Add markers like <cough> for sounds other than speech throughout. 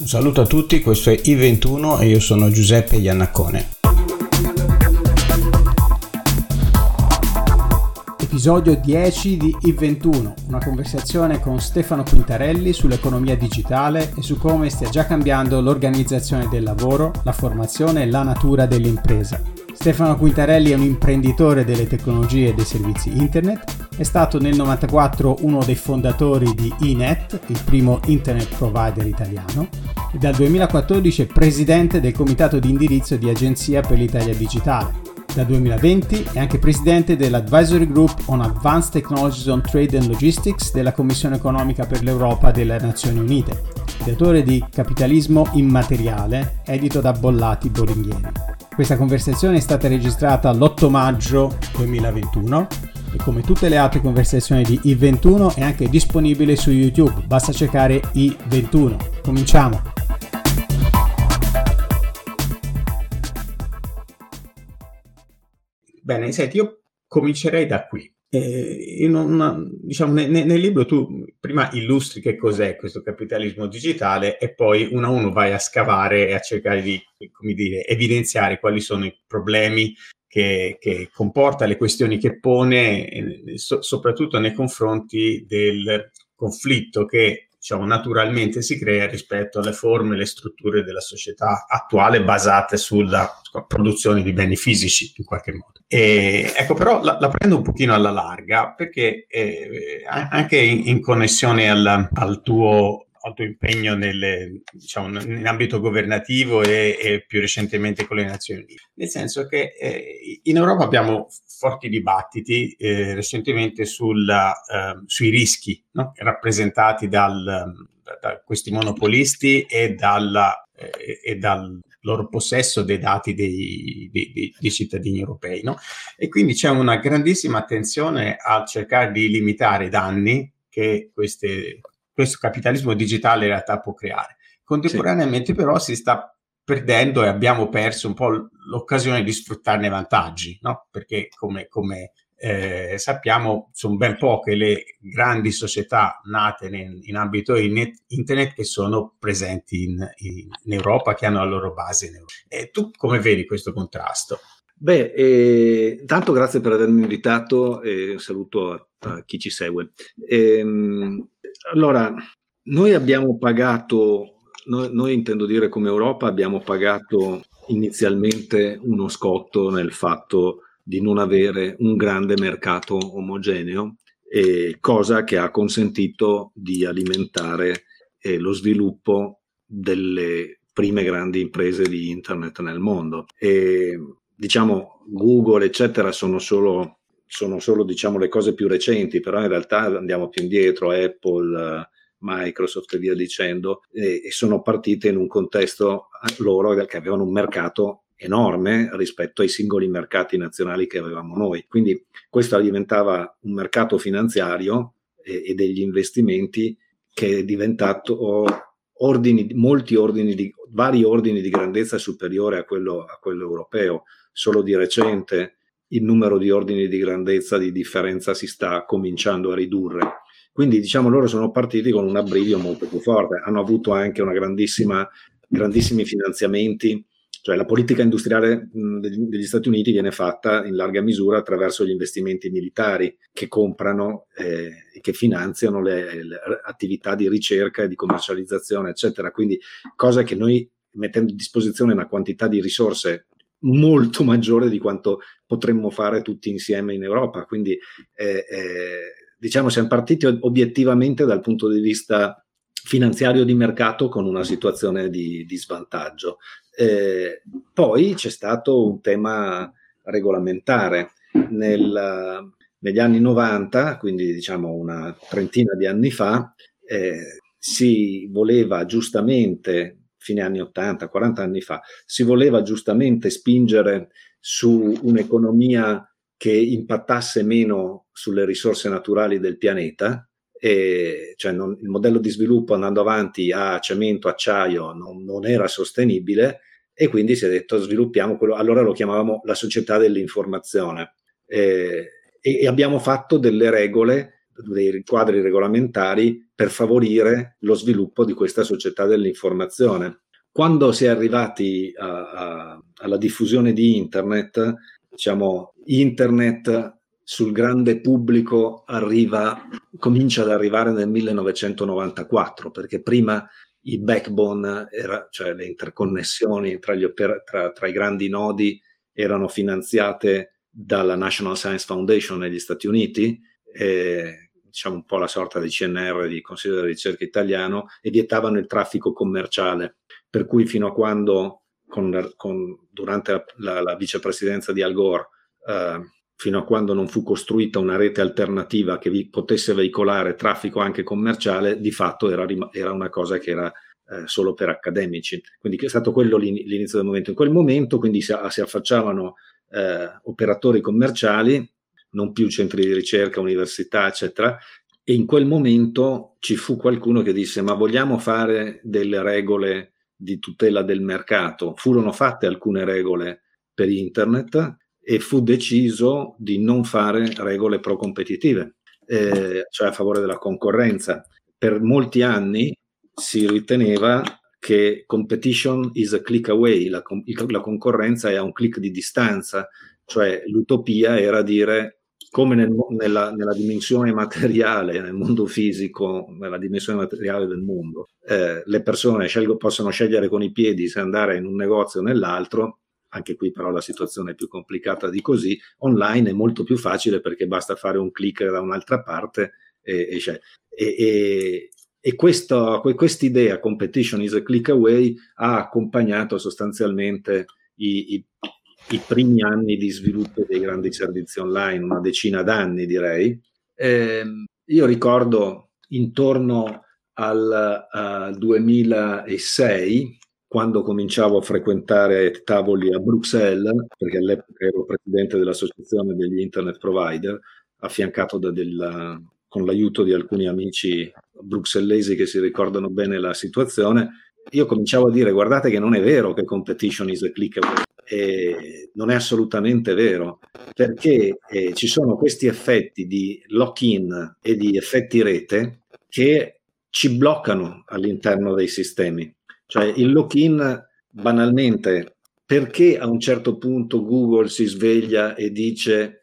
Un saluto a tutti, questo è I21 e io sono Giuseppe Iannaccone. Episodio 10 di I21, una conversazione con Stefano Quintarelli sull'economia digitale e su come stia già cambiando l'organizzazione del lavoro, la formazione e la natura dell'impresa. Stefano Quintarelli è un imprenditore delle tecnologie e dei servizi internet, è stato nel 1994 uno dei fondatori di eNet, il primo internet provider italiano, e dal 2014 è presidente del comitato di indirizzo di Agenzia per l'Italia Digitale. Dal 2020 è anche presidente dell'Advisory Group on Advanced Technologies on Trade and Logistics della Commissione economica per l'Europa delle Nazioni Unite, ideatore di Capitalismo immateriale, edito da Bollati Boringhieri. Questa conversazione è stata registrata l'8 maggio 2021 e come tutte le altre conversazioni di I21 è anche disponibile su YouTube, basta cercare I21. Cominciamo! Bene, senti, io comincerei da qui. Eh, una, diciamo, nel, nel, libro tu prima illustri che cos'è questo capitalismo digitale e poi uno a uno vai a scavare e a cercare di dire, evidenziare quali sono i problemi che, che comporta, le questioni che pone, so, soprattutto nei confronti del conflitto che diciamo, naturalmente si crea rispetto alle forme e le strutture della società attuale basate sulla produzione di beni fisici in qualche modo. E, ecco, però la, la, prendo un pochino alla larga perché eh, anche in, in connessione al, al tuo alto impegno nelle, diciamo, in ambito governativo e, e, più recentemente con le Nazioni Unite. Nel senso che eh, in Europa abbiamo forti dibattiti eh, recentemente sulla, eh, sui rischi no? rappresentati dal, da, questi monopolisti e, dalla, eh, e dal loro possesso dei dati dei, dei, dei cittadini europei. No? E quindi c'è una grandissima attenzione a cercare di limitare i danni che queste questo capitalismo digitale in realtà può creare. Contemporaneamente sì. però si sta perdendo e abbiamo perso un po' l'occasione di sfruttarne i vantaggi, no? perché come, come eh, sappiamo sono ben poche le grandi società nate in, in ambito in, internet che sono presenti in, in, Europa, che hanno la loro base in Europa. E tu come vedi questo contrasto? Beh, eh, tanto grazie per avermi invitato e un saluto a, a chi ci segue. Ehm, allora, noi abbiamo pagato, noi, noi, intendo dire come Europa, abbiamo pagato inizialmente uno scotto nel fatto di non avere un grande mercato omogeneo, eh, cosa che ha consentito di alimentare eh, lo sviluppo delle prime grandi imprese di internet nel mondo. E, diciamo, Google, eccetera, sono solo sono solo diciamo, le cose più recenti, però in realtà andiamo più indietro, Apple, Microsoft e via dicendo, e, e sono partite in un contesto eh, loro che avevano un mercato enorme rispetto ai singoli mercati nazionali che avevamo noi. Quindi questo diventava un mercato finanziario e, e degli investimenti che è diventato ordini, molti ordini di, vari ordini di grandezza superiore a quello, a quello europeo. Solo di recente il numero di ordini di grandezza di differenza si sta cominciando a ridurre. Quindi diciamo loro sono partiti con un abbrivio molto più forte, hanno avuto anche una grandissima, grandissimi finanziamenti, cioè la politica industriale degli, Stati Uniti viene fatta in larga misura attraverso gli investimenti militari che comprano eh, e che finanziano le, le attività di ricerca e di commercializzazione, eccetera. Quindi cosa che noi mettendo a disposizione una quantità di risorse molto maggiore di quanto potremmo fare tutti insieme in Europa. Quindi eh, eh, diciamo siamo partiti obiettivamente dal punto di vista finanziario di mercato con una situazione di, di svantaggio. Eh, poi c'è stato un tema regolamentare. Nel, negli anni 90, quindi diciamo una trentina di anni fa, eh, si voleva giustamente fine anni 80, 40 anni fa, si voleva giustamente spingere su un'economia che impattasse meno sulle risorse naturali del pianeta, e, cioè non, il modello di sviluppo andando avanti a cemento, acciaio non, non era sostenibile e quindi si è detto sviluppiamo quello, allora lo chiamavamo la società dell'informazione e, e abbiamo fatto delle regole dei quadri regolamentari per favorire lo sviluppo di questa società dell'informazione. Quando si è arrivati a, a, alla diffusione di Internet, diciamo, Internet sul grande pubblico arriva, comincia ad arrivare nel 1994, perché prima i backbone, era, cioè le interconnessioni tra, opera, tra, tra i grandi nodi, erano finanziate dalla National Science Foundation negli Stati Uniti, eh, diciamo un po' la sorta di CNR, di Consiglio della Ricerca Italiano, e vietavano il traffico commerciale. Per cui fino a quando, con, con, durante la, la, la, vicepresidenza di Al Gore, eh, fino a quando non fu costruita una rete alternativa che vi potesse veicolare traffico anche commerciale, di fatto era, era una cosa che era eh, solo per accademici. Quindi è stato quello l'inizio del momento. In quel momento quindi si, si affacciavano eh, operatori commerciali, non più centri di ricerca, università, eccetera, e in quel momento ci fu qualcuno che disse ma vogliamo fare delle regole di tutela del mercato. Furono fatte alcune regole per internet e fu deciso di non fare regole pro-competitive, eh, cioè a favore della concorrenza. Per molti anni si riteneva che competition is a click away, la, la concorrenza è a un click di distanza, cioè l'utopia era dire come nel, nella, nella, dimensione materiale, nel mondo fisico, nella dimensione materiale del mondo, eh, le persone scelgo, possono scegliere con i piedi se andare in un negozio o nell'altro, anche qui però la situazione è più complicata di così, online è molto più facile perché basta fare un click da un'altra parte e, e, e, e questa idea, competition is a click away, ha accompagnato sostanzialmente i, i, i, primi anni di sviluppo dei grandi servizi online, una decina d'anni direi. Eh, io ricordo intorno al, al 2006, quando cominciavo a frequentare tavoli a Bruxelles, perché all'epoca ero presidente dell'associazione degli internet provider, affiancato da del, con l'aiuto di alcuni amici bruxellesi che si ricordano bene la situazione, io cominciavo a dire guardate che non è vero che competition is a click away, e non è assolutamente vero, perché eh, ci sono questi effetti di lock-in e di effetti rete che ci bloccano all'interno dei sistemi. Cioè il lock-in banalmente, perché a un certo punto Google si sveglia e dice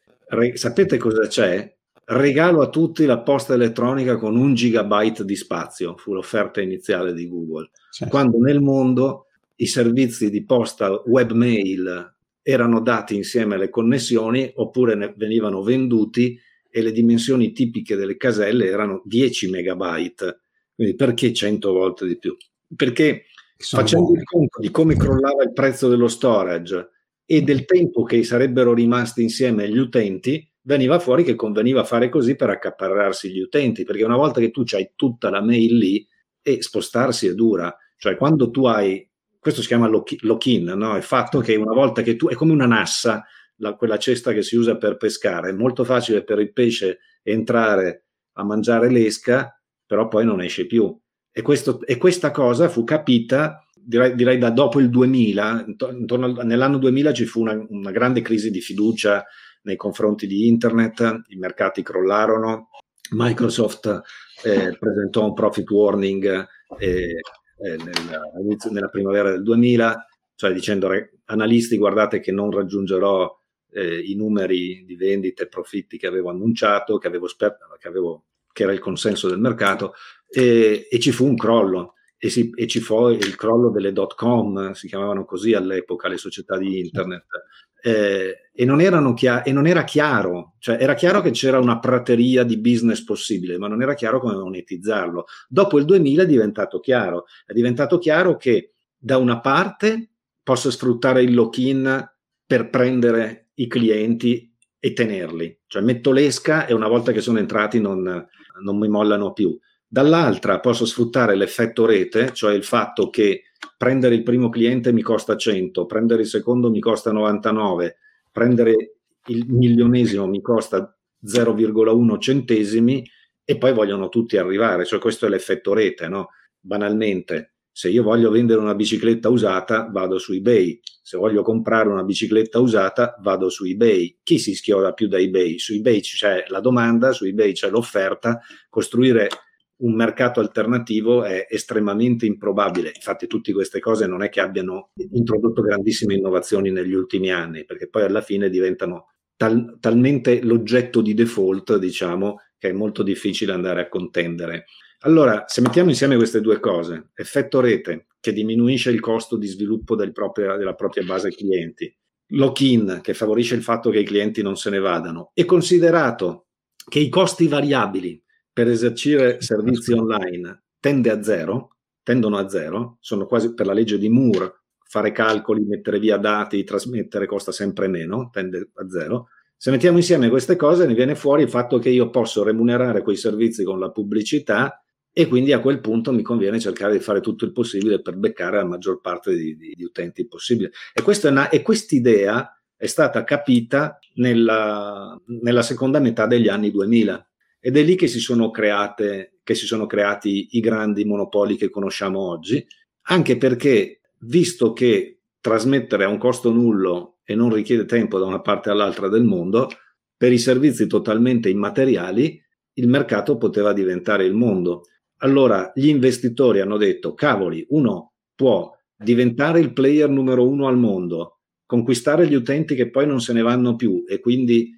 sapete cosa c'è? Regalo a tutti la posta elettronica con un gigabyte di spazio, fu l'offerta iniziale di Google. Certo. Quando nel mondo i servizi di posta webmail erano dati insieme alle connessioni oppure venivano venduti e le dimensioni tipiche delle caselle erano 10 megabyte. Quindi perché 100 volte di più? Perché facendo buone. il conto di come crollava il prezzo dello storage e del tempo che sarebbero rimasti insieme gli utenti, veniva fuori che conveniva fare così per accaparrarsi gli utenti, perché una volta che tu hai tutta la mail lì e spostarsi è dura, cioè quando tu hai, questo si chiama lock-in, no? il fatto che una volta che tu, è come una nassa, la, quella cesta che si usa per pescare, è molto facile per il pesce entrare a mangiare l'esca, però poi non esce più. E, questo, e questa cosa fu capita, direi, direi, da dopo il 2000, intorno nell'anno 2000 ci fu una, una grande crisi di fiducia nei confronti di Internet, i mercati crollarono, Microsoft eh, presentò un profit warning eh, eh, nel, nella primavera del 2000, cioè dicendo analisti guardate che non raggiungerò eh, i numeri di vendite e profitti che avevo annunciato, che, avevo sper- che, avevo, che era il consenso del mercato, e, e ci fu un crollo. E, si, e, ci fu il crollo delle dot com, si chiamavano così all'epoca le società di internet, eh, e, non chia- e, non era chiaro, cioè era chiaro che c'era una prateria di business possibile, ma non era chiaro come monetizzarlo. Dopo il 2000 è diventato chiaro, è diventato chiaro che da una parte posso sfruttare il lock-in per prendere i clienti e tenerli, cioè metto l'esca e una volta che sono entrati non, non mi mollano più. Dall'altra posso sfruttare l'effetto rete, cioè il fatto che prendere il primo cliente mi costa 100, prendere il secondo mi costa 99, prendere il milionesimo mi costa 0,1 centesimi e poi vogliono tutti arrivare, cioè questo è l'effetto rete, no? Banalmente, Se io voglio vendere una bicicletta usata, vado su eBay. Se voglio comprare una bicicletta usata, vado su eBay. Chi si schioda più da eBay? Su eBay c'è la domanda, su eBay c'è l'offerta. Costruire un mercato alternativo è estremamente improbabile. Infatti, tutte queste cose non è che abbiano introdotto grandissime innovazioni negli ultimi anni, perché poi alla fine diventano tal- talmente l'oggetto di default, diciamo, che è molto difficile andare a contendere. Allora, se mettiamo insieme queste due cose, effetto rete, che diminuisce il costo di sviluppo del proprio, della propria base clienti, lock-in, che favorisce il fatto che i clienti non se ne vadano, e considerato che i costi variabili per esercire servizi online tende a zero, tendono a zero, sono quasi per la legge di Moore, fare calcoli, mettere via dati, trasmettere costa sempre meno, tende a zero. Se mettiamo insieme queste cose ne viene fuori il fatto che io posso remunerare quei servizi con la pubblicità e quindi a quel punto mi conviene cercare di fare tutto il possibile per beccare la maggior parte di, di, di utenti possibile. E, questa è quest'idea è stata capita nella, nella seconda metà degli anni 2000 ed è lì che si sono create, che si sono creati i grandi monopoli che conosciamo oggi, anche perché visto che trasmettere a un costo nullo e non richiede tempo da una parte all'altra del mondo, per i servizi totalmente immateriali il mercato poteva diventare il mondo. Allora gli investitori hanno detto, cavoli, uno può diventare il player numero uno al mondo, conquistare gli utenti che poi non se ne vanno più e quindi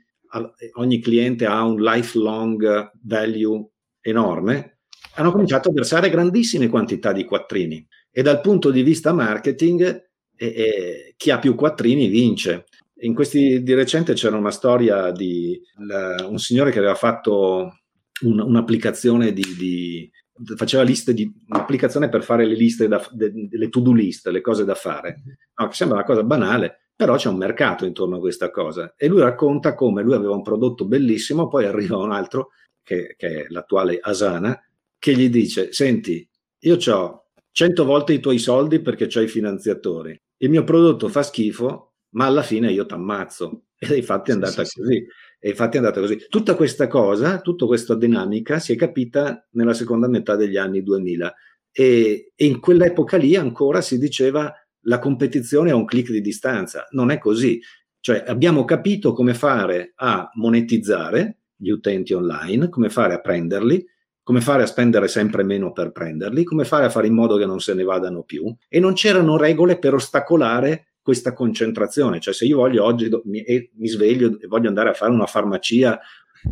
ogni cliente ha un lifelong value enorme, hanno cominciato a versare grandissime quantità di quattrini e dal punto di vista marketing eh, eh, chi ha più quattrini vince. In questi di recente c'era una storia di la, un signore che aveva fatto un, un'applicazione di, di, faceva liste di un'applicazione per fare le liste da, de, le to-do list, le cose da fare. No, che sembra una cosa banale, però c'è un mercato intorno a questa cosa e lui racconta come lui aveva un prodotto bellissimo, poi arriva un altro, che, che è l'attuale Asana, che gli dice, senti, io ho 100 volte i tuoi soldi perché ho i finanziatori, il mio prodotto fa schifo, ma alla fine io ti ammazzo. E infatti è andata sì, così. Sì. E infatti è andata così. Tutta questa cosa, tutta questa dinamica si è capita nella seconda metà degli anni 2000 e, e in quell'epoca lì ancora si diceva la competizione a un clic di distanza. Non è così. Cioè abbiamo capito come fare a monetizzare gli utenti online, come fare a prenderli, come fare a spendere sempre meno per prenderli, come fare a fare in modo che non se ne vadano più e non c'erano regole per ostacolare questa concentrazione. Cioè se io voglio oggi mi, mi sveglio e voglio andare a fare una farmacia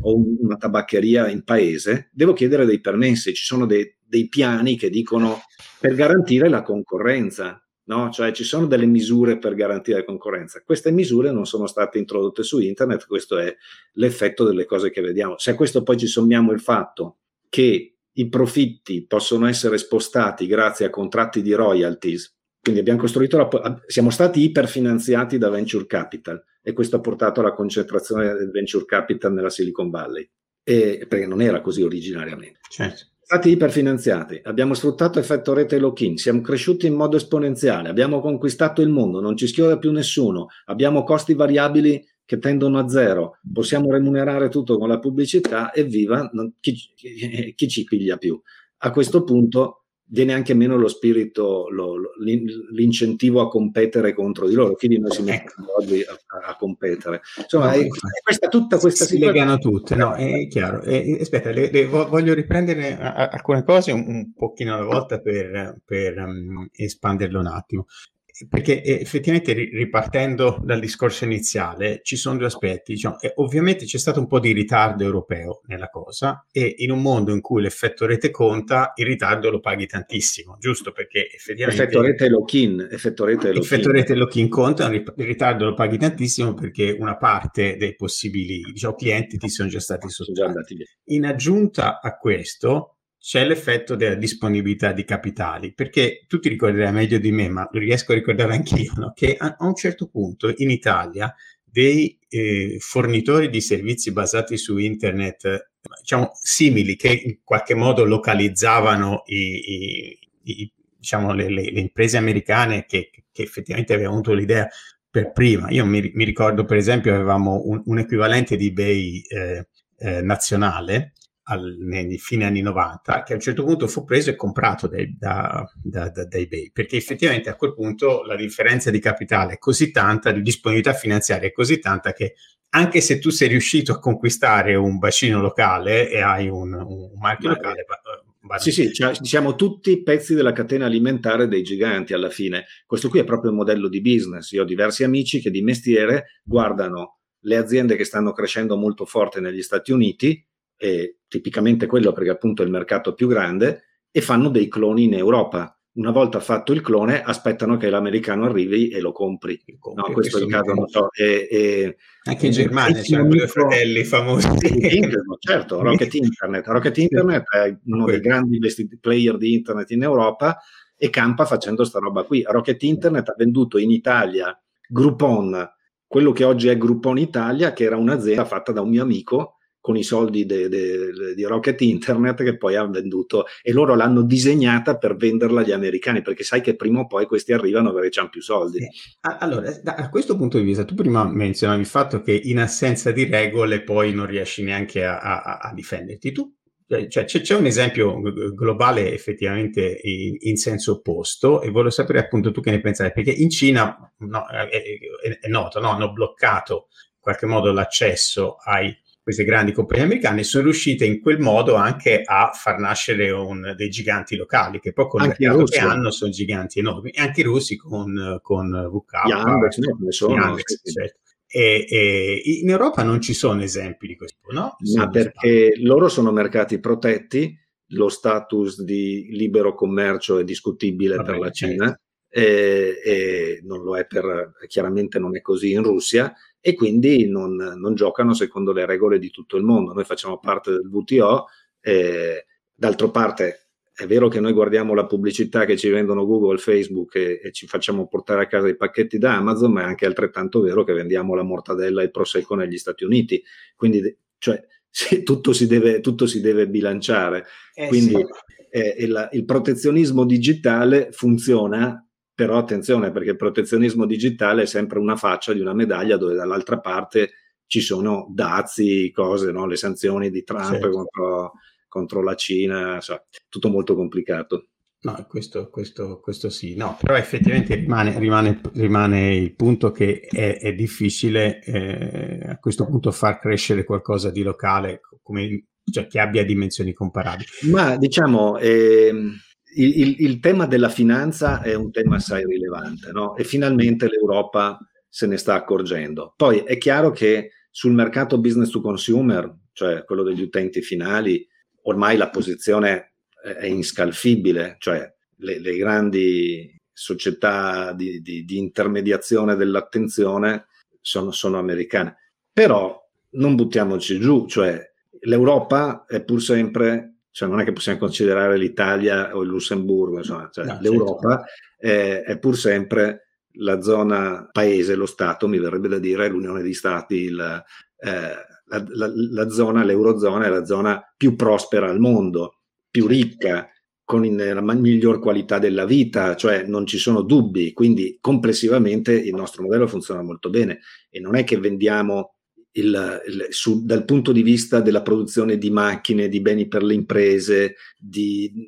o una tabaccheria in paese, devo chiedere dei permessi, ci sono dei, dei piani che dicono per garantire la concorrenza. No? Cioè ci sono delle misure per garantire la concorrenza. Queste misure non sono state introdotte su internet, questo è l'effetto delle cose che vediamo. Se a questo poi ci sommiamo il fatto che i profitti possono essere spostati grazie a contratti di royalties, quindi abbiamo costruito la, siamo stati iperfinanziati da venture capital e questo ha portato alla concentrazione del venture capital nella Silicon Valley, e, perché non era così originariamente. Certo stati iperfinanziati, abbiamo sfruttato effetto rete lock-in, siamo cresciuti in modo esponenziale, abbiamo conquistato il mondo, non ci schioda più nessuno, abbiamo costi variabili che tendono a zero, possiamo remunerare tutto con la pubblicità e viva, non, chi, chi, ci piglia più? A questo punto viene anche meno lo spirito, lo, lo, l'incentivo a competere contro di loro. Chi di noi si mette ecco. oggi a, a, competere? Insomma, è, è questa, tutta questa si legano tutte, no? È chiaro. E, aspetta, le, le, voglio riprendere alcune cose un, un pochino alla volta per, per um, espanderlo un attimo perché eh, effettivamente ripartendo dal discorso iniziale ci sono due aspetti. Diciamo, ovviamente c'è stato un po' di ritardo europeo nella cosa e in un mondo in cui l'effetto rete conta, il ritardo lo paghi tantissimo, giusto? Perché effettivamente... Effetto rete lock-in. Effetto rete lock-in, effetto rete lock-in conta, il ritardo lo paghi tantissimo perché una parte dei possibili diciamo, clienti ti sono già stati sottratti. In aggiunta a questo, c'è l'effetto della disponibilità di capitali, perché tu ti ricorderai meglio di me, ma lo riesco a ricordare anch'io, no? che a, a, un certo punto in Italia dei eh, fornitori di servizi basati su internet, diciamo simili, che in qualche modo localizzavano i, i, i, diciamo, le, le, le, imprese americane che, che, effettivamente avevano avuto l'idea per prima. Io mi, mi ricordo, per esempio, avevamo un, un equivalente di eBay eh, eh, nazionale al, nei fine anni 90, che a un certo punto fu preso e comprato dai, da, da, da, da, eBay, perché effettivamente a quel punto la differenza di capitale è così tanta, di disponibilità finanziaria è così tanta che anche se tu sei riuscito a conquistare un bacino locale e hai un, un marchio Beh, locale, sì, sì, cioè, siamo tutti pezzi della catena alimentare dei giganti alla fine. Questo qui è proprio il modello di business. Io ho diversi amici che di mestiere guardano le aziende che stanno crescendo molto forte negli Stati Uniti, e tipicamente quello perché appunto è il mercato più grande, e fanno dei cloni in Europa una volta fatto il clone, aspettano che l'americano arrivi e lo compri. compri no, questo è il caso, non so. E, e, Anche in Germania c'erano due fratelli famosi. certo, Rocket <laughs> Internet. Rocket Internet è uno dei grandi player di Internet in Europa e campa facendo sta roba qui. Rocket Internet ha venduto in Italia Groupon, quello che oggi è Groupon Italia, che era un'azienda fatta da un mio amico con i soldi de, de, di Rocket Internet che poi ha venduto e loro l'hanno disegnata per venderla agli americani perché sai che prima o poi questi arrivano perché hanno più soldi. Allora, da questo punto di vista, tu prima menzionavi il fatto che in assenza di regole poi non riesci neanche a, a, a difenderti. Tu cioè, cioè c'è, c'è, un esempio globale effettivamente in, in, senso opposto e voglio sapere appunto tu che ne pensavi, perché in Cina no, è, è, è, noto, no? hanno bloccato in qualche modo l'accesso ai queste grandi compagnie americane sono riuscite in quel modo anche a far nascere un, dei giganti locali che poi con il mercato che hanno sono giganti enormi e anche i russi con, con VK Yandex, ne sono, Yandex, sì. certo. E, e, in Europa non ci sono esempi di questo, no? Ma perché loro sono mercati protetti, lo status di libero commercio è discutibile Vabbè, per la Cina certo. e, e, non lo è per, chiaramente non è così in Russia e quindi non, non, giocano secondo le regole di tutto il mondo. Noi facciamo parte del WTO, eh, d'altra parte è vero che noi guardiamo la pubblicità che ci vendono Google, Facebook e, e, ci facciamo portare a casa i pacchetti da Amazon, ma è anche altrettanto vero che vendiamo la mortadella e il prosecco negli Stati Uniti. Quindi, cioè, <laughs> sì, tutto, si deve, tutto, si deve, bilanciare. Eh, Quindi sì. eh, il, il protezionismo digitale funziona però attenzione perché il protezionismo digitale è sempre una faccia di una medaglia dove dall'altra parte ci sono dazi, cose, no? le sanzioni di Trump certo. contro, contro, la Cina, so, tutto molto complicato. No, questo, questo, questo, sì, no, però effettivamente rimane, rimane, rimane il punto che è, è difficile eh, a questo punto far crescere qualcosa di locale come, cioè, che abbia dimensioni comparabili. Ma diciamo, eh, il, il, il, tema della finanza è un tema assai rilevante no? e finalmente l'Europa se ne sta accorgendo. Poi è chiaro che sul mercato business to consumer, cioè quello degli utenti finali, ormai la posizione è inscalfibile, cioè le, le grandi società di, di, di, intermediazione dell'attenzione sono, sono americane. Però non buttiamoci giù, cioè l'Europa è pur sempre cioè non è che possiamo considerare l'Italia o il Lussemburgo, insomma, cioè no, l'Europa certo. è, è, pur sempre la zona paese, lo Stato, mi verrebbe da dire, l'Unione di Stati, il, eh, la, la, la, zona, l'Eurozona è la zona più prospera al mondo, più ricca, con in, la miglior qualità della vita, cioè non ci sono dubbi, quindi complessivamente il nostro modello funziona molto bene. E non è che vendiamo il, il, su, dal punto di vista della produzione di macchine, di beni per le imprese, di,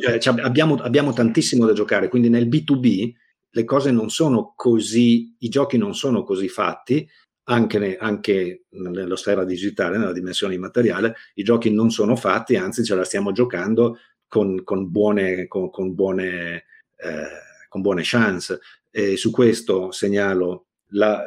cioè, cioè, abbiamo, abbiamo tantissimo da giocare, quindi nel B2B le cose non sono così, i giochi non sono così fatti, anche, ne, anche nella sfera digitale, nella dimensione immateriale, i giochi non sono fatti, anzi ce la stiamo giocando con, con buone, con, con, buone, eh, con buone chance. E su questo segnalo la,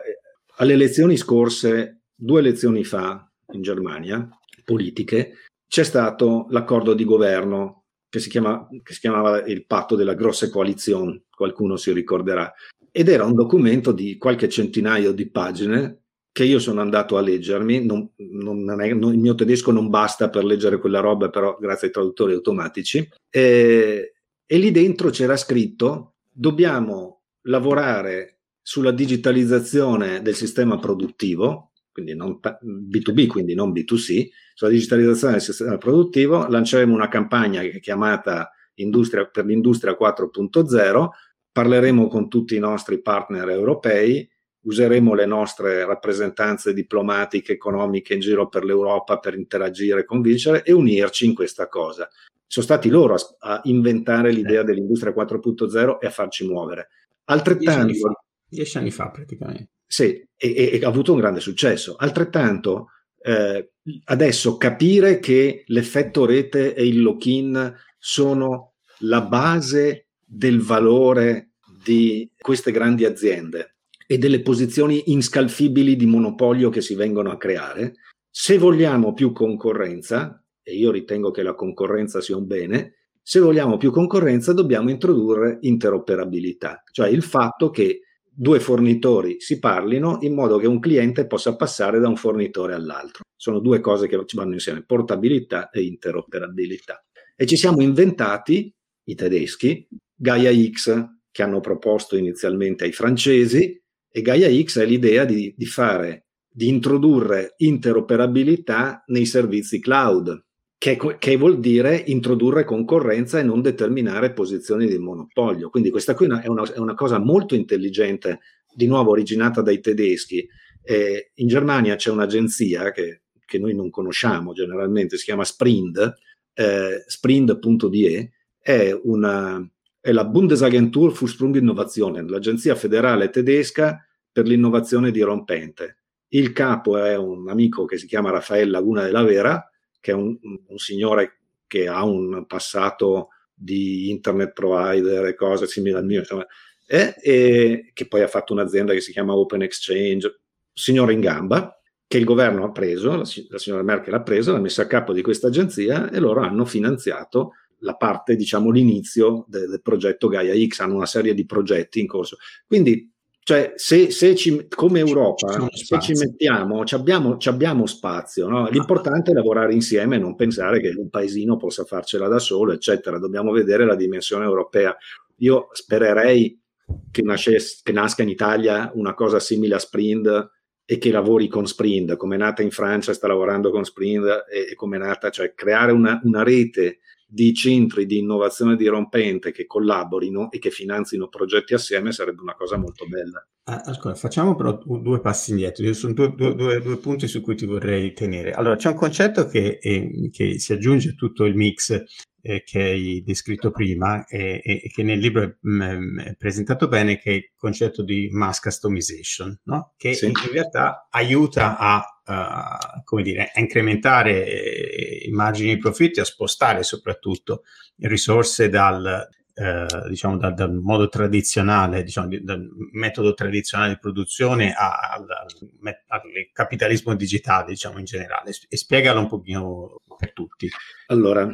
alle elezioni scorse, due elezioni fa in Germania, politiche, c'è stato l'accordo di governo che si, chiama, che si chiamava il patto della grossa coalizione, qualcuno si ricorderà, ed era un documento di qualche centinaio di pagine che io sono andato a leggermi, non, non è, non, il mio tedesco non basta per leggere quella roba, però grazie ai traduttori automatici, e, e lì dentro c'era scritto dobbiamo lavorare sulla digitalizzazione del sistema produttivo, quindi non B2B, quindi non B2C, sulla digitalizzazione del sistema produttivo, lanceremo una campagna chiamata Industria, per l'Industria 4.0, parleremo con tutti i nostri partner europei useremo le nostre rappresentanze diplomatiche, economiche in giro per l'Europa per interagire, convincere e unirci in questa cosa. Sono stati loro a, a inventare l'idea eh. dell'industria 4.0 e a farci muovere. Altrettanto... Dieci anni fa, praticamente. Sì, e, e ha avuto un grande successo. Altrettanto, eh, adesso capire che l'effetto rete e il lock-in sono la base del valore di queste grandi aziende e delle posizioni inscalfibili di monopolio che si vengono a creare. Se vogliamo più concorrenza, e io ritengo che la concorrenza sia un bene, se vogliamo più concorrenza dobbiamo introdurre interoperabilità, cioè il fatto che due fornitori si parlino in modo che un cliente possa passare da un fornitore all'altro. Sono due cose che vanno insieme, portabilità e interoperabilità. E ci siamo inventati, i tedeschi, Gaia X, che hanno proposto inizialmente ai francesi, e Gaia X è l'idea di, di fare, di introdurre interoperabilità nei servizi cloud, che, che, vuol dire introdurre concorrenza e non determinare posizioni di monopolio. Quindi questa qui è una, è una cosa molto intelligente, di nuovo originata dai tedeschi. Eh, in Germania c'è un'agenzia che, che, noi non conosciamo generalmente, si chiama Sprind, eh, sprind.de, è, una, è la Bundesagentur für Sprunginnovation, l'agenzia federale tedesca per l'innovazione dirompente. Il capo è un amico che si chiama Raffaele Laguna della Vera, che è un, un signore che ha un passato di internet provider e cose simili al mio, insomma, e, e, che poi ha fatto un'azienda che si chiama Open Exchange, signore in gamba, che il governo ha preso, la, la signora Merkel ha preso, l'ha messa a capo di questa agenzia e loro hanno finanziato la parte, diciamo, l'inizio del, del progetto Gaia X, hanno una serie di progetti in corso. Quindi cioè, se, se ci, come Europa, se ci mettiamo, ci abbiamo, ci abbiamo spazio. No? L'importante è lavorare insieme e non pensare che un paesino possa farcela da solo, eccetera. Dobbiamo vedere la dimensione europea. Io spererei che, nasce, che nasca in Italia una cosa simile a Sprint e che lavori con Sprint, come è nata in Francia, sta lavorando con Sprint e, e come è nata, cioè creare una, una rete di centri di innovazione dirompente che collaborino e che finanzino progetti assieme sarebbe una cosa molto bella. Ah, ascolta, facciamo però due passi indietro, ci sono due, due, due, punti su cui ti vorrei tenere. Allora, c'è un concetto che, eh, che si aggiunge a tutto il mix eh, che hai descritto prima e, e, che nel libro è, mh, mm, è, presentato bene, che è il concetto di mass customization, no? che sì. in realtà aiuta a, uh, come dire, a incrementare eh, i margini di profitti, a spostare soprattutto risorse dal, eh, diciamo dal, dal, modo tradizionale, diciamo, dal metodo tradizionale di produzione al, al, al, capitalismo digitale, diciamo in generale, e spiegalo un pochino per tutti. Allora,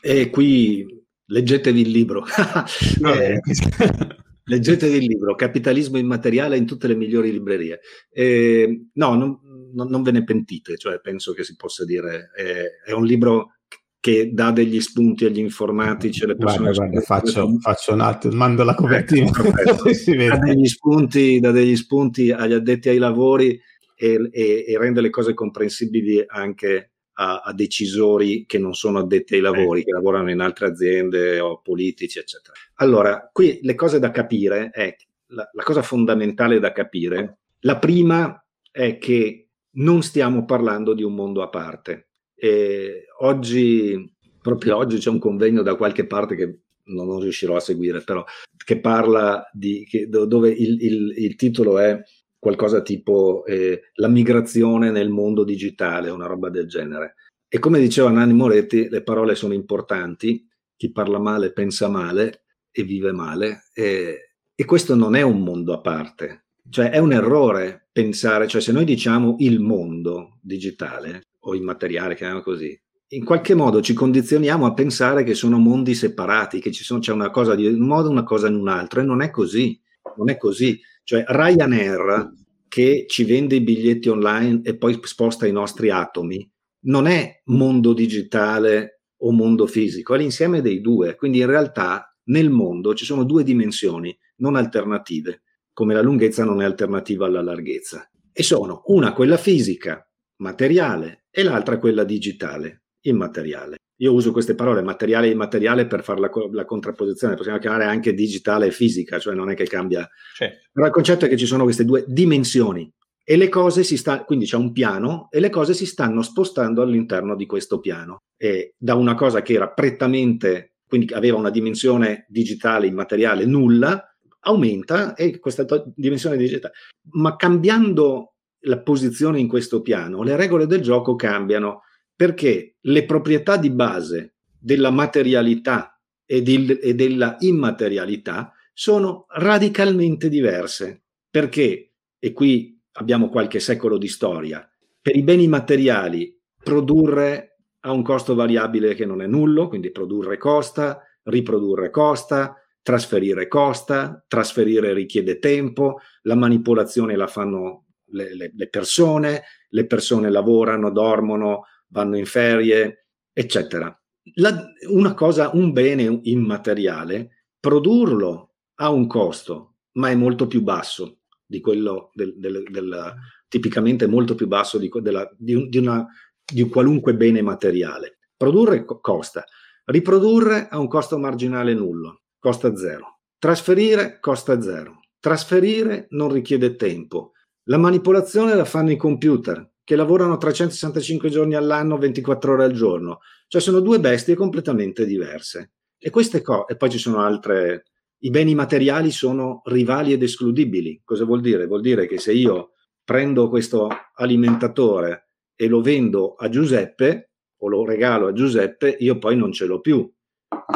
e qui leggetevi il libro. <laughs> eh, <laughs> leggetevi il libro Capitalismo immateriale in tutte le migliori librerie. Eh, no, non, non, ve ne pentite, cioè penso che si possa dire. Eh, è un libro che dà degli spunti agli informatici, alle persone. Guarda, guarda, faccio, faccio, un altro, mando la copertina. Ecco, <laughs> dà, degli spunti, dà degli spunti agli addetti ai lavori e, e, e rende le cose comprensibili anche a, a, decisori che non sono addetti ai lavori, che lavorano in altre aziende o politici, eccetera. Allora, qui le cose da capire è la, la cosa fondamentale da capire. La prima è che non stiamo parlando di un mondo a parte. E oggi, proprio oggi c'è un convegno da qualche parte che non, non riuscirò a seguire, però che parla di che, dove il, il, il titolo è qualcosa tipo eh, la migrazione nel mondo digitale, una roba del genere. E come diceva Nanni Moretti, le parole sono importanti, chi parla male pensa male e vive male, e, e questo non è un mondo a parte, cioè è un errore pensare, cioè se noi diciamo il mondo digitale o immateriale, chiamiamolo così, in qualche modo ci condizioniamo a pensare che sono mondi separati, che sono, c'è una cosa di un modo, una cosa in un altro, e non è così, non è così. Cioè Ryanair che ci vende i biglietti online e poi sposta i nostri atomi, non è mondo digitale o mondo fisico, è l'insieme dei due. Quindi in realtà nel mondo ci sono due dimensioni non alternative, come la lunghezza non è alternativa alla larghezza. E sono una quella fisica, materiale, e l'altra quella digitale. Immateriale. Io uso queste parole materiale e immateriale per fare la, la, contrapposizione, possiamo chiamare anche digitale e fisica, cioè non è che cambia. Certo. Però il concetto è che ci sono queste due dimensioni e le cose si stanno, quindi c'è un piano e le cose si stanno spostando all'interno di questo piano. E da una cosa che era prettamente, quindi aveva una dimensione digitale, immateriale nulla, aumenta e questa dimensione digitale. Ma cambiando la posizione in questo piano, le regole del gioco cambiano perché le proprietà di base della materialità e, di, e della immaterialità sono radicalmente diverse. Perché, e qui abbiamo qualche secolo di storia, per i beni materiali produrre ha un costo variabile che non è nullo, quindi produrre costa, riprodurre costa, trasferire costa, trasferire richiede tempo, la manipolazione la fanno le, le, le persone, le persone lavorano, dormono, vanno in ferie, eccetera. La, una cosa, un bene immateriale, produrlo ha un costo, ma è molto più basso di quello del, del, del tipicamente molto più basso di, della, di, di, una, di un qualunque bene materiale. Produrre costa, riprodurre ha un costo marginale nullo costa zero. Trasferire costa zero. Trasferire non richiede tempo. La manipolazione la fanno i computer, che lavorano 365 giorni all'anno, 24 ore al giorno. Cioè sono due bestie completamente diverse. E queste cose, e poi ci sono altre, i beni materiali sono rivali ed escludibili. Cosa vuol dire? Vuol dire che se io prendo questo alimentatore e lo vendo a Giuseppe o lo regalo a Giuseppe, io poi non ce l'ho più.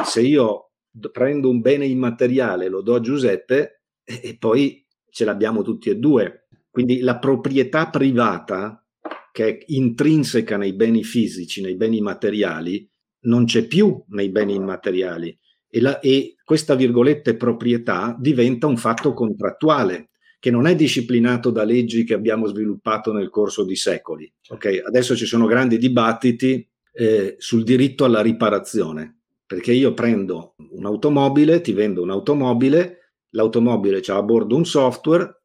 Se io prendo un bene immateriale, lo do a Giuseppe e, e poi ce l'abbiamo tutti e due. Quindi la proprietà privata, che è intrinseca nei beni fisici, nei beni materiali, non c'è più nei beni immateriali. E, la, e questa virgolette proprietà diventa un fatto contrattuale che non è disciplinato da leggi che abbiamo sviluppato nel corso di secoli. Okay? Adesso ci sono grandi dibattiti eh, sul diritto alla riparazione perché io prendo un'automobile, ti vendo un'automobile, l'automobile c'ha a bordo un software,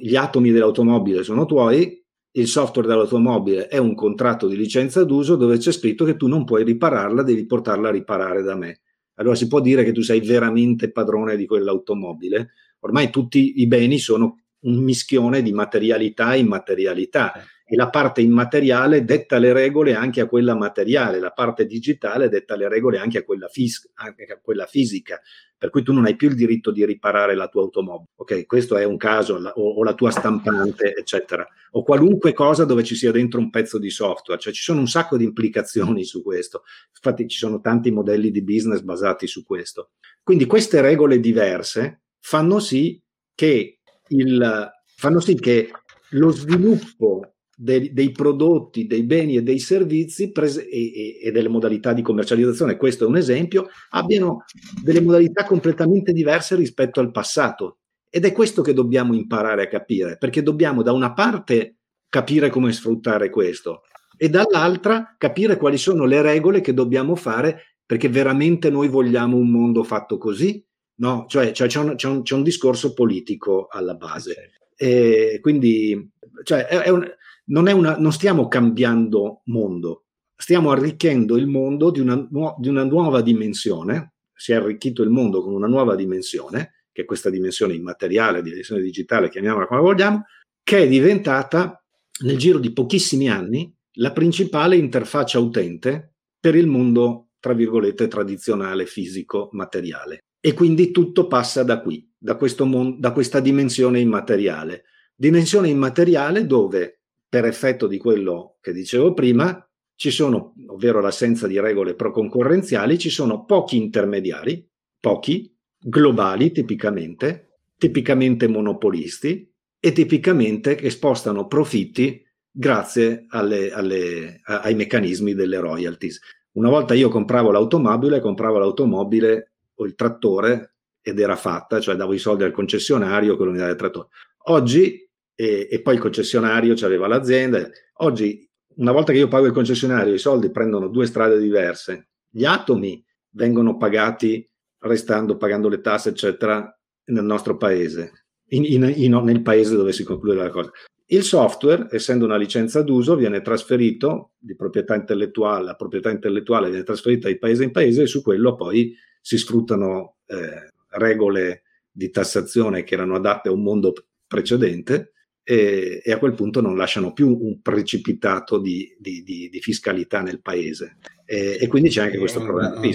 gli atomi dell'automobile sono tuoi, il software dell'automobile è un contratto di licenza d'uso dove c'è scritto che tu non puoi ripararla, devi portarla a riparare da me. Allora si può dire che tu sei veramente padrone di quell'automobile. Ormai tutti i beni sono un mischione di materialità e immaterialità e la parte immateriale detta le regole anche a quella materiale, la parte digitale detta le regole anche a quella, fis- anche a quella fisica, per cui tu non hai più il diritto di riparare la tua automobile. Ok, questo è un caso, la, o, o, la tua stampante, eccetera, o qualunque cosa dove ci sia dentro un pezzo di software, cioè ci sono un sacco di implicazioni su questo. Infatti ci sono tanti modelli di business basati su questo. Quindi queste regole diverse fanno sì che il, fanno sì che lo sviluppo dei, dei, prodotti, dei beni e dei servizi prese, e, e, delle modalità di commercializzazione, questo è un esempio, abbiano delle modalità completamente diverse rispetto al passato. Ed è questo che dobbiamo imparare a capire, perché dobbiamo da una parte capire come sfruttare questo e dall'altra capire quali sono le regole che dobbiamo fare perché veramente noi vogliamo un mondo fatto così. No, cioè, cioè c'è, un, c'è, un, c'è, un, discorso politico alla base. E quindi cioè, è, è un, non, una, non stiamo cambiando mondo, stiamo arricchendo il mondo di una, di una nuova dimensione, si è arricchito il mondo con una nuova dimensione, che è questa dimensione immateriale, dimensione digitale, chiamiamola come vogliamo, che è diventata nel giro di pochissimi anni la principale interfaccia utente per il mondo, tra virgolette, tradizionale, fisico, materiale. E quindi tutto passa da qui, da, mon- da questa dimensione immateriale. Dimensione immateriale dove per effetto di quello che dicevo prima, ci sono, ovvero l'assenza di regole pro-concorrenziali, ci sono pochi intermediari, pochi, globali tipicamente, tipicamente monopolisti e tipicamente che spostano profitti grazie alle, alle, ai meccanismi delle royalties. Una volta io compravo l'automobile, compravo l'automobile o il trattore ed era fatta, cioè davo i soldi al concessionario, quello mi dava il trattore. Oggi e, e poi il concessionario aveva l'azienda. Oggi, una volta che io pago il concessionario, i soldi prendono due strade diverse. Gli atomi vengono pagati restando, pagando le tasse, eccetera, nel nostro paese, in, in, in, nel paese dove si conclude la cosa. Il software, essendo una licenza d'uso, viene trasferito di proprietà intellettuale, la proprietà intellettuale viene trasferita di paese in paese e su quello poi si sfruttano eh, regole di tassazione che erano adatte a un mondo precedente e, e, a quel punto non lasciano più un precipitato di, di, di, di fiscalità nel paese. E, e, quindi c'è anche questo problema. Sì,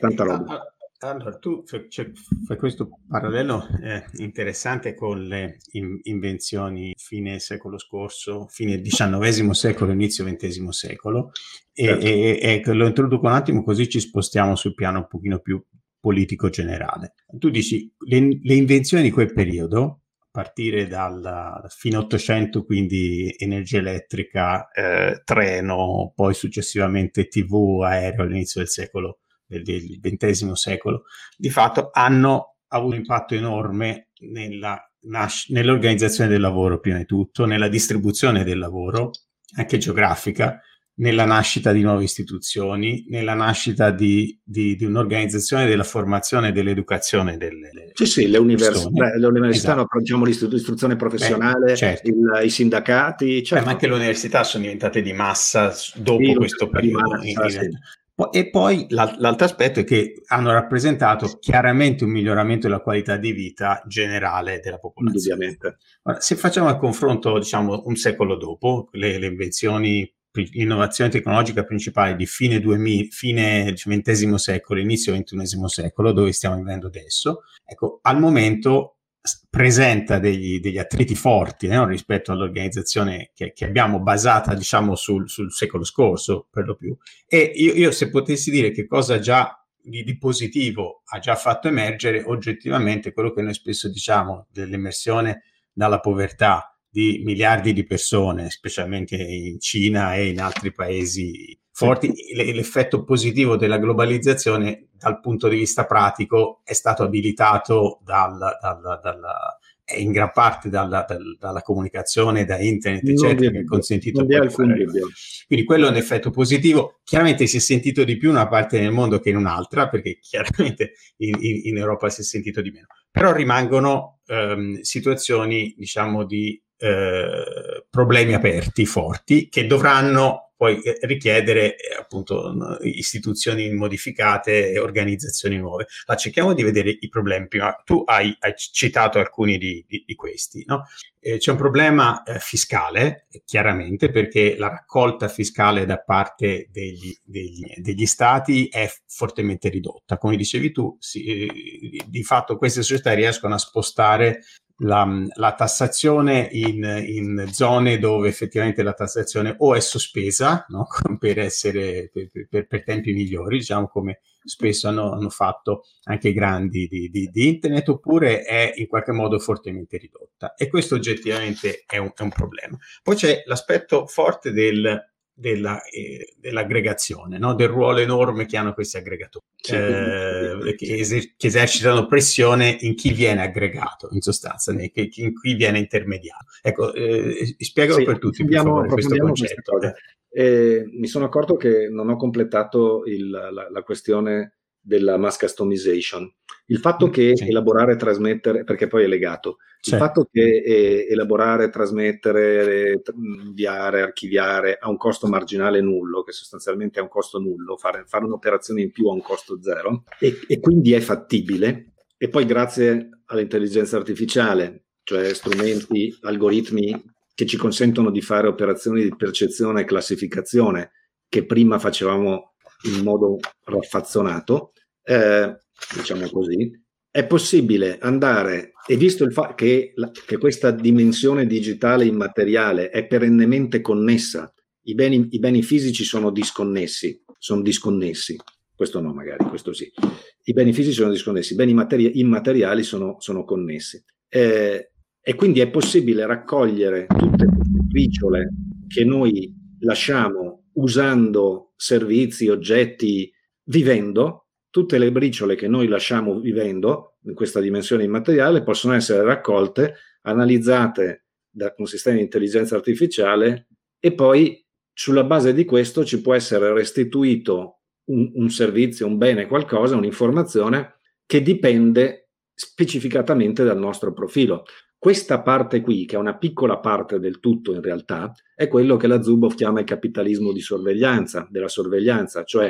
tanta roba. Allora, tu fai, fai questo parallelo eh, interessante con le in, invenzioni fine secolo scorso, fine XIX secolo, inizio XX secolo, e, certo. e, e, lo introduco un attimo così ci spostiamo sul piano un pochino più politico generale. Tu dici le, le invenzioni di quel periodo, partire dal fine 800, quindi energia elettrica, eh, treno, poi successivamente TV, aereo all'inizio del secolo del XX secolo, di fatto hanno avuto un impatto enorme nella, nas- nell'organizzazione del lavoro, prima di tutto, nella distribuzione del lavoro, anche geografica, nella nascita di nuove istituzioni, nella nascita di, di, di un'organizzazione della formazione e dell'educazione delle Sì, sì, le, univers- beh, le università, esatto. diciamo l'istruzione professionale, beh, certo. il, i sindacati. Certo. Beh, ma anche le università sono diventate di massa dopo sì, questo periodo. Massa, sì. E poi l'altro aspetto è che hanno rappresentato chiaramente un miglioramento della qualità di vita generale della popolazione. Indubbiamente. Ora, se facciamo il confronto, diciamo, un secolo dopo, le, le invenzioni, l'innovazione tecnologica principale di fine, 2000, fine XX secolo, inizio XXI secolo, dove stiamo vivendo adesso, ecco, al momento presenta degli, degli attriti forti no? rispetto all'organizzazione che, che abbiamo basata diciamo sul, sul, secolo scorso per lo più e io, io se potessi dire che cosa già di, di, positivo ha già fatto emergere oggettivamente quello che noi spesso diciamo dell'emersione dalla povertà di miliardi di persone specialmente in Cina e in altri paesi forti, l'effetto positivo della globalizzazione dal punto di vista pratico è stato abilitato dal, dal, dal, in gran parte dalla, dalla comunicazione, da internet, non eccetera, che ha consentito di. Quindi quello è un effetto positivo. Chiaramente si è sentito di più in una parte del mondo che in un'altra, perché chiaramente in, in, in Europa si è sentito di meno. Però rimangono ehm, situazioni, diciamo, di eh, problemi aperti, forti, che dovranno poi eh, richiedere eh, appunto istituzioni modificate e organizzazioni nuove. Ma cerchiamo di vedere i problemi prima. Tu hai, hai citato alcuni di, di, di questi. No? Eh, c'è un problema eh, fiscale, chiaramente, perché la raccolta fiscale da parte degli, degli, degli stati è fortemente ridotta. Come dicevi tu, si, di fatto queste società riescono a spostare la, la tassazione in, in, zone dove effettivamente la tassazione o è sospesa no? <laughs> per essere per, per, per, tempi migliori, diciamo come spesso hanno, hanno fatto anche i grandi di, di, di, internet, oppure è in qualche modo fortemente ridotta. E questo oggettivamente è un, è un problema. Poi c'è l'aspetto forte del della, eh, dell'aggregazione, no? del ruolo enorme che hanno questi aggregatori, sì, eh, che, eser- che, esercitano pressione in chi viene aggregato, in sostanza, in chi viene intermediato. Ecco, eh, spiegalo sì, per tutti, favore, questo concetto. Eh, mi sono accorto che non ho completato il, la, la questione della mass customization. Il fatto mm, che sì. elaborare e trasmettere, perché poi è legato, il fatto che eh, elaborare, trasmettere, inviare, archiviare ha un costo marginale nullo, che sostanzialmente è un costo nullo, fare, fare un'operazione in più ha un costo zero e, e quindi è fattibile. E poi grazie all'intelligenza artificiale, cioè strumenti, algoritmi che ci consentono di fare operazioni di percezione e classificazione che prima facevamo in modo raffazzonato, eh, diciamo così, è possibile andare, e visto il fatto che, che, questa dimensione digitale immateriale è perennemente connessa, i beni, i beni fisici sono disconnessi, sono disconnessi, questo no magari, questo sì, i beni fisici sono disconnessi, i beni materi- immateriali sono, sono connessi. Eh, e quindi è possibile raccogliere tutte queste briciole che noi lasciamo usando servizi, oggetti, vivendo, tutte le briciole che noi lasciamo vivendo in questa dimensione immateriale possono essere raccolte, analizzate da un sistema di intelligenza artificiale e poi sulla base di questo ci può essere restituito un, un servizio, un bene, qualcosa, un'informazione che dipende specificatamente dal nostro profilo. Questa parte qui, che è una piccola parte del tutto in realtà, è quello che la Zuboff chiama il capitalismo di sorveglianza, della sorveglianza, cioè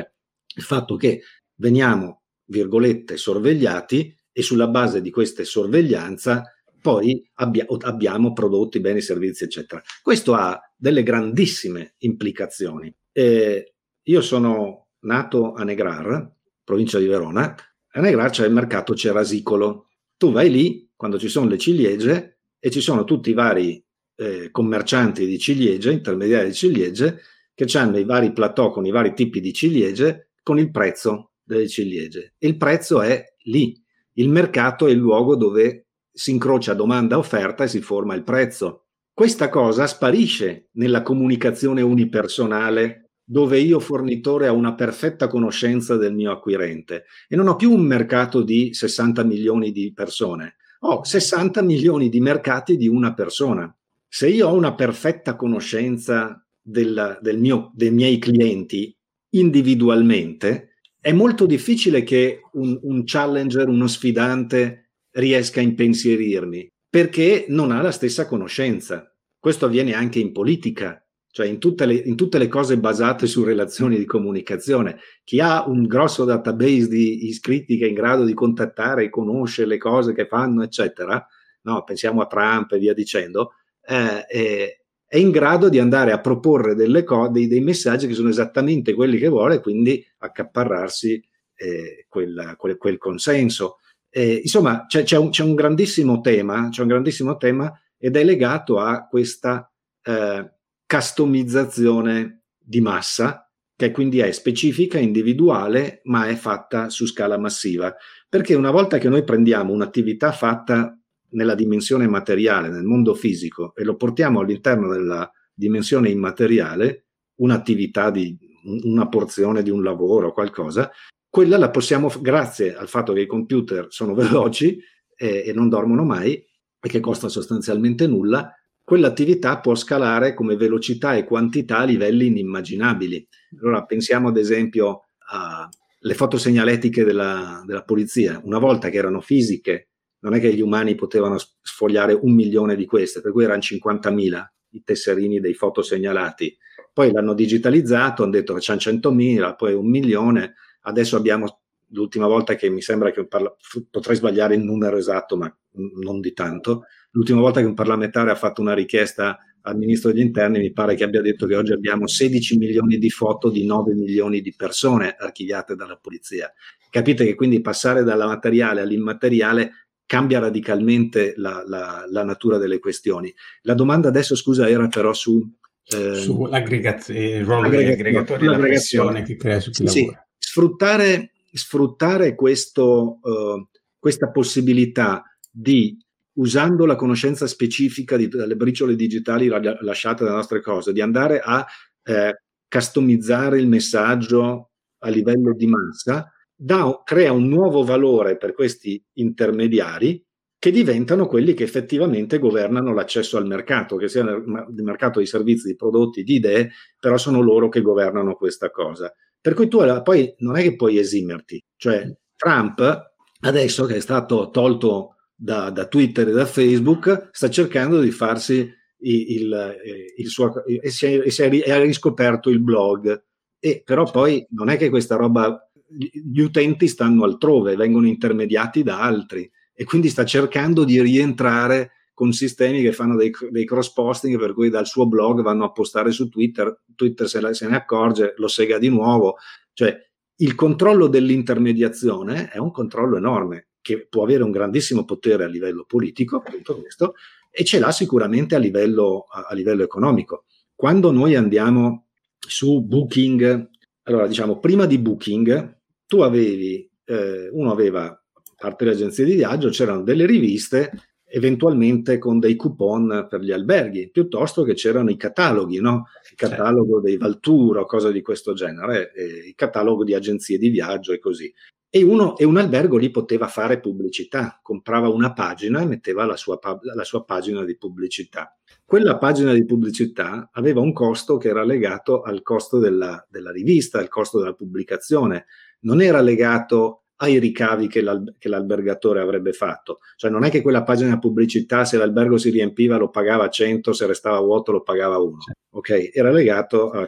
il fatto che veniamo, virgolette, sorvegliati e sulla base di questa sorveglianza poi abbia, abbiamo prodotti, beni, servizi, eccetera. Questo ha delle grandissime implicazioni. Eh, io sono nato a Negrar, provincia di Verona, a Negrar c'è il mercato cerasicolo. Tu vai lì quando ci sono le ciliegie e ci sono tutti i vari eh, commercianti di ciliegie, intermediari di ciliegie, che hanno i vari plateau con i vari tipi di ciliegie con il prezzo delle ciliegie. Il prezzo è lì. Il mercato è il luogo dove si incrocia domanda offerta e si forma il prezzo. Questa cosa sparisce nella comunicazione unipersonale dove io fornitore ho una perfetta conoscenza del mio acquirente e non ho più un mercato di 60 milioni di persone, ho 60 milioni di mercati di una persona. Se io ho una perfetta conoscenza del, del mio, dei miei clienti individualmente, è molto difficile che un, un challenger, uno sfidante riesca a impensierirmi perché non ha la stessa conoscenza. Questo avviene anche in politica cioè in tutte, le, in tutte, le, cose basate su relazioni di comunicazione. Chi ha un grosso database di iscritti che è in grado di contattare e conosce le cose che fanno, eccetera, no, pensiamo a Trump e via dicendo, eh, è, è, in grado di andare a proporre delle co- dei, dei, messaggi che sono esattamente quelli che vuole, quindi accaparrarsi eh, quel, quel, quel, consenso. Eh, insomma, c'è, c'è, un, c'è, un, grandissimo tema, c'è un grandissimo tema ed è legato a questa eh, customizzazione di massa, che quindi è specifica, individuale, ma è fatta su scala massiva. Perché una volta che noi prendiamo un'attività fatta nella dimensione materiale, nel mondo fisico, e lo portiamo all'interno della dimensione immateriale, un'attività di una porzione di un lavoro, qualcosa, quella la possiamo, grazie al fatto che i computer sono <laughs> veloci e, e non dormono mai e che costa sostanzialmente nulla, quell'attività può scalare come velocità e quantità a livelli inimmaginabili. Allora pensiamo ad esempio alle fotosegnaletiche della, della polizia. Una volta che erano fisiche, non è che gli umani potevano sfogliare un milione di queste, per cui erano 50.000 i tesserini dei fotosegnalati. Poi l'hanno digitalizzato, hanno detto c'è 100.000, poi un milione. Adesso abbiamo, l'ultima volta che mi sembra che parla, potrei sbagliare il numero esatto, ma non di tanto, L'ultima volta che un parlamentare ha fatto una richiesta al ministro degli interni mi pare che abbia detto che oggi abbiamo 16 milioni di foto di 9 milioni di persone archiviate dalla polizia. Capite che quindi passare dalla materiale all'immateriale cambia radicalmente la, la, la natura delle questioni. La domanda adesso, scusa, era però su... Eh, Sull'aggregazione, il ruolo degli aggregatori la pressione che crea su chi sì, lavora. Sfruttare, sfruttare questo, uh, questa possibilità di usando la conoscenza specifica di, delle briciole digitali lasciate dalle nostre cose, di andare a eh, customizzare il messaggio a livello di massa, da, crea un nuovo valore per questi intermediari che diventano quelli che effettivamente governano l'accesso al mercato, che sia il mercato di servizi, di prodotti, di idee, però sono loro che governano questa cosa. Per cui tu poi non è che puoi esimerti, cioè Trump adesso che è stato tolto da, da, Twitter e da Facebook, sta cercando di farsi il, il, il suo e, si è, si è, ha riscoperto il blog. E però poi non è che questa roba, gli utenti stanno altrove, vengono intermediati da altri e quindi sta cercando di rientrare con sistemi che fanno dei, dei cross posting per cui dal suo blog vanno a postare su Twitter, Twitter se, la, se ne accorge, lo sega di nuovo. Cioè il controllo dell'intermediazione è un controllo enorme che può avere un grandissimo potere a livello politico, appunto questo, e ce l'ha sicuramente a livello, a, a livello economico. Quando noi andiamo su Booking, allora diciamo, prima di Booking, tu avevi, eh, uno aveva, a parte le agenzie di viaggio, c'erano delle riviste eventualmente con dei coupon per gli alberghi, piuttosto che c'erano i cataloghi, no? il catalogo dei Valturo, cose di questo genere, eh, il catalogo di agenzie di viaggio e così. E, uno, e un albergo lì poteva fare pubblicità, comprava una pagina e metteva la sua, la sua pagina di pubblicità. Quella pagina di pubblicità aveva un costo che era legato al costo della, della rivista, al costo della pubblicazione, non era legato ai ricavi che, l'al- che, l'albergatore avrebbe fatto. Cioè non è che quella pagina pubblicità, se l'albergo si riempiva lo pagava 100, se restava vuoto lo pagava 1. Ok? Era legato a...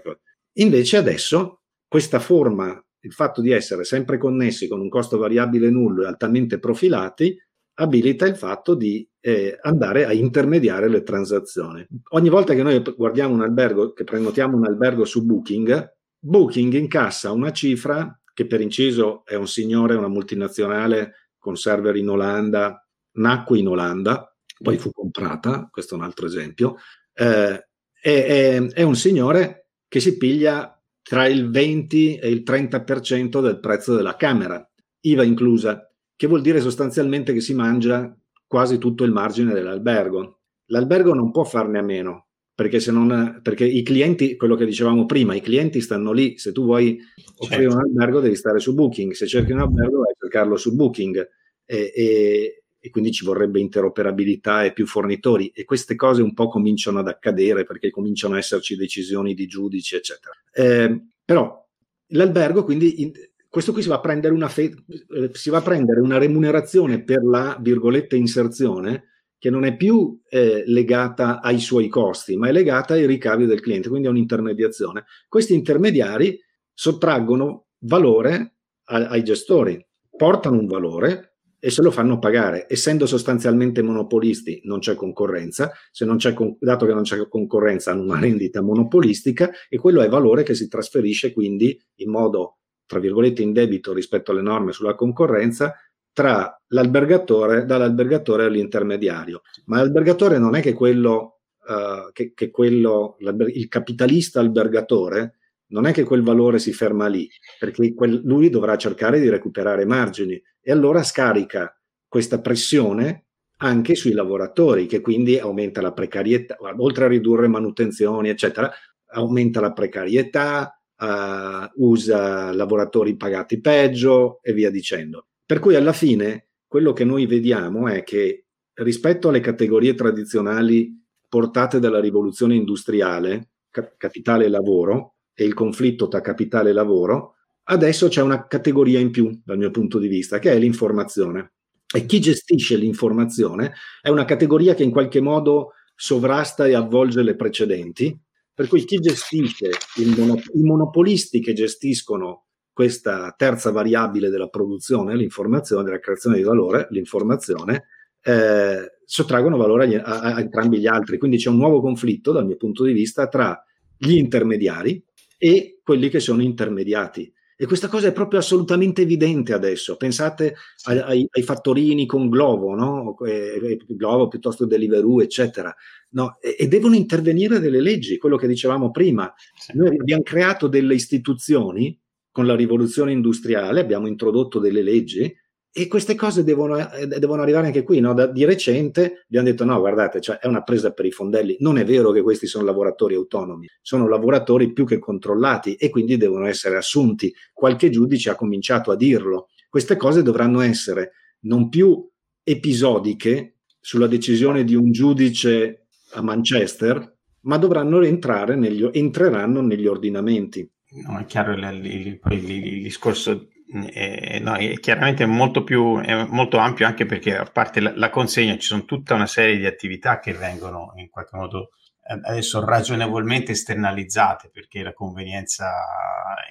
Invece adesso questa forma, il fatto di essere sempre connessi con un costo variabile nullo e altamente profilati, abilita il fatto di eh, andare a intermediare le transazioni. Ogni volta che noi guardiamo un albergo, che prenotiamo un albergo su Booking, Booking incassa una cifra che per inciso è un signore, una multinazionale con server in Olanda, nacque in Olanda, poi fu comprata, questo è un altro esempio, eh, è, è, è un signore che si piglia tra il 20 e il 30% del prezzo della camera, IVA inclusa, che vuol dire sostanzialmente che si mangia quasi tutto il margine dell'albergo. L'albergo non può farne a meno, perché, se non, perché i clienti, quello che dicevamo prima, i clienti stanno lì, se tu vuoi offrire certo. un albergo devi stare su Booking, se cerchi un albergo devi cercarlo su Booking e, e, e, quindi ci vorrebbe interoperabilità e più fornitori e queste cose un po' cominciano ad accadere perché cominciano a esserci decisioni di giudici, eccetera. Eh, però l'albergo quindi... In, questo qui si va, a prendere una fe- eh, si va a prendere una remunerazione per la virgolette inserzione che non è più eh, legata ai suoi costi, ma è legata ai ricavi del cliente, quindi è un'intermediazione. Questi intermediari sottraggono valore a, ai gestori, portano un valore e se lo fanno pagare. Essendo sostanzialmente monopolisti, non c'è concorrenza, c'è con- dato che non c'è concorrenza hanno una rendita monopolistica e quello è valore che si trasferisce quindi in modo tra virgolette in debito rispetto alle norme sulla concorrenza tra l'albergatore, dall'albergatore all'intermediario. Ma l'albergatore non è che quello, uh, che, che quello il capitalista albergatore, non è che quel valore si ferma lì, perché quel, lui dovrà cercare di recuperare margini e allora scarica questa pressione anche sui lavoratori, che quindi aumenta la precarietà, oltre a ridurre manutenzioni, eccetera, aumenta la precarietà, uh, usa lavoratori pagati peggio e via dicendo. Per cui alla fine quello che noi vediamo è che rispetto alle categorie tradizionali portate dalla rivoluzione industriale, cap- capitale e lavoro, e il conflitto tra capitale e lavoro, adesso c'è una categoria in più dal mio punto di vista, che è l'informazione. E chi gestisce l'informazione è una categoria che in qualche modo sovrasta e avvolge le precedenti, per cui chi gestisce, mono- i monopolisti che gestiscono questa terza variabile della produzione, l'informazione, della creazione di valore, l'informazione, eh, sottraggono valore agli, a, a, entrambi gli altri. Quindi c'è un nuovo conflitto, dal mio punto di vista, tra gli intermediari e quelli che sono intermediati. E questa cosa è proprio assolutamente evidente adesso. Pensate ai, ai, ai fattorini con Glovo, no? e, Glovo piuttosto Deliveroo, eccetera. No? E, e, devono intervenire delle leggi, quello che dicevamo prima. Sì. Noi abbiamo creato delle istituzioni con la rivoluzione industriale abbiamo introdotto delle leggi e queste cose devono, eh, devono arrivare anche qui. No? Da, di recente abbiamo detto: no, guardate, cioè, è una presa per i fondelli. Non è vero che questi sono lavoratori autonomi, sono lavoratori più che controllati e quindi devono essere assunti. Qualche giudice ha cominciato a dirlo. Queste cose dovranno essere non più episodiche sulla decisione di un giudice a Manchester, ma dovranno entrare negli, entreranno negli ordinamenti. No, è chiaro il, il, il, il discorso è, no, è chiaramente molto più molto ampio anche perché a parte la, la, consegna ci sono tutta una serie di attività che vengono in qualche modo eh, adesso ragionevolmente esternalizzate perché la convenienza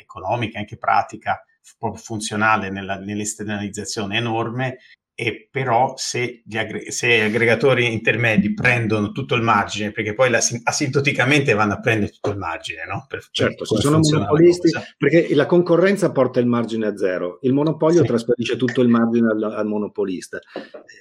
economica anche pratica proprio funzionale nella, nell'esternalizzazione è enorme e però se gli, aggre- se gli, aggregatori intermedi prendono tutto il margine, perché poi la, asintoticamente vanno a prendere tutto il margine, no? Per, certo, se sono monopolisti, perché la concorrenza porta il margine a zero, il monopolio sì. trasferisce tutto il margine al, al monopolista.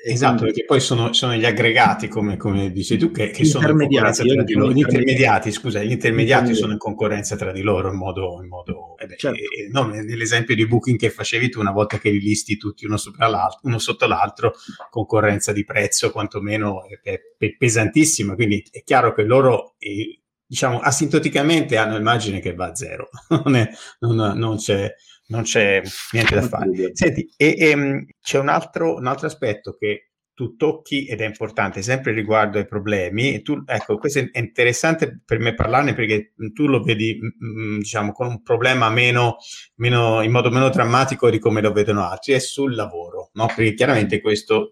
Esatto, quindi... perché poi sono, sono, gli aggregati, come, come dici tu, che, che sono in concorrenza tra di loro. Gli intermediati, scusa, gli intermediati sono in concorrenza tra di loro in modo... In modo eh beh, certo. eh, no, nell'esempio di Booking che facevi tu, una volta che li listi tutti uno sopra l'altro, uno sotto sotto l'altro, concorrenza di prezzo quantomeno è, è pesantissima, quindi è chiaro che loro, eh, diciamo, asintoticamente hanno il margine che va a zero, <laughs> non, è, non, non c'è non c'è niente da fare. Senti, e, e, c'è un altro, un altro, aspetto che tu tocchi ed è importante sempre riguardo ai problemi. E tu, ecco, questo è interessante per me parlarne perché tu lo vedi, diciamo, con un problema meno, meno, in modo meno drammatico di come lo vedono altri, è sul lavoro, no? Perché chiaramente questo,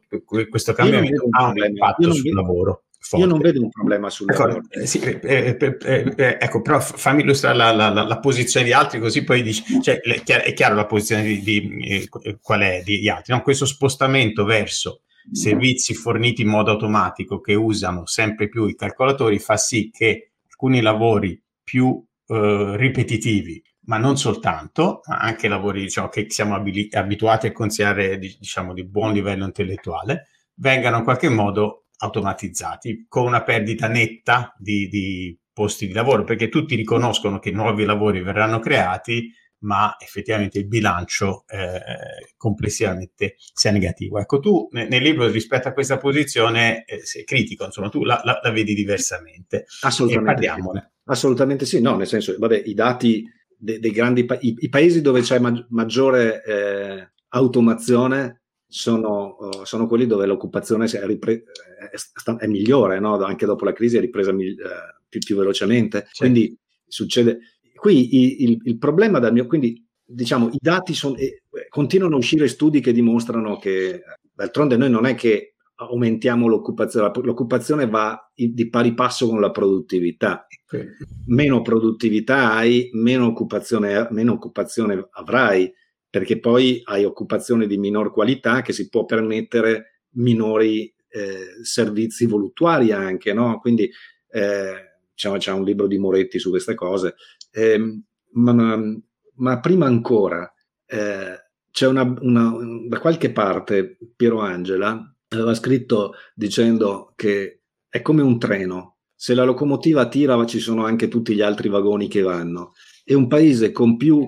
questo cambiamento ha un impatto sul vedo, lavoro. Forte. Io non vedo un problema sul ecco, lavoro. Eh, sì, eh, eh, eh, eh, ecco, però fammi illustrare la, la, la, la, posizione di altri, così poi dici, cioè, è chiaro la posizione di, di qual è di, di altri, no? questo spostamento verso servizi forniti in modo automatico che usano sempre più i calcolatori fa sì che alcuni lavori più eh, ripetitivi, ma non soltanto, ma anche lavori diciamo, che siamo abili- abituati a considerare diciamo, di buon livello intellettuale, vengano in qualche modo automatizzati con una perdita netta di, di posti di lavoro, perché tutti riconoscono che nuovi lavori verranno creati, ma effettivamente il bilancio eh, complessivamente sia negativo. Ecco, tu nel, nel libro rispetto a questa posizione eh, sei critico, insomma, tu la, la, la vedi diversamente. Assolutamente. Sì. Assolutamente sì, no, nel senso, vabbè, i dati dei, dei grandi pa- i, i, paesi dove c'è ma- maggiore eh, automazione sono, uh, sono, quelli dove l'occupazione è, ripre- è, è migliore, no? anche dopo la crisi è ripresa mi- uh, più, più, velocemente. Sì. Quindi succede, Qui il, il problema dal mio, quindi diciamo i dati sono, eh, continuano a uscire studi che dimostrano che d'altronde noi non è che aumentiamo l'occupazione, l'occupazione va di pari passo con la produttività. Meno produttività hai, meno occupazione, meno occupazione avrai, perché poi hai occupazione di minor qualità che si può permettere minori eh, servizi voluttuari anche, no? Quindi eh, diciamo, c'è un libro di Moretti su queste cose, eh, ma, ma, prima ancora eh, c'è una, una, da qualche parte Piero Angela aveva scritto dicendo che è come un treno, se la locomotiva tira ci sono anche tutti gli altri vagoni che vanno. E un paese con più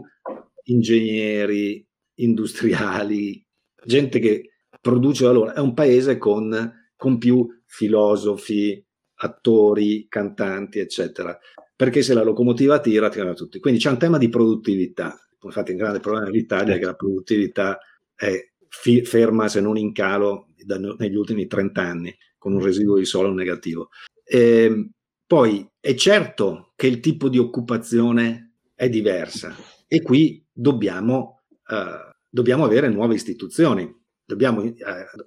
ingegneri, industriali, gente che produce valore, è un paese con, con più filosofi, attori, cantanti, eccetera. Perché se la locomotiva tira, tirano tutti. Quindi c'è un tema di produttività. Infatti, un grande problema dell'Italia è che la produttività è fi- ferma, se non in calo, da, negli ultimi 30 anni, con un residuo di solo negativo. E, ehm, poi è certo che il tipo di occupazione è diversa e qui dobbiamo, uh, dobbiamo avere nuove istituzioni dobbiamo, eh,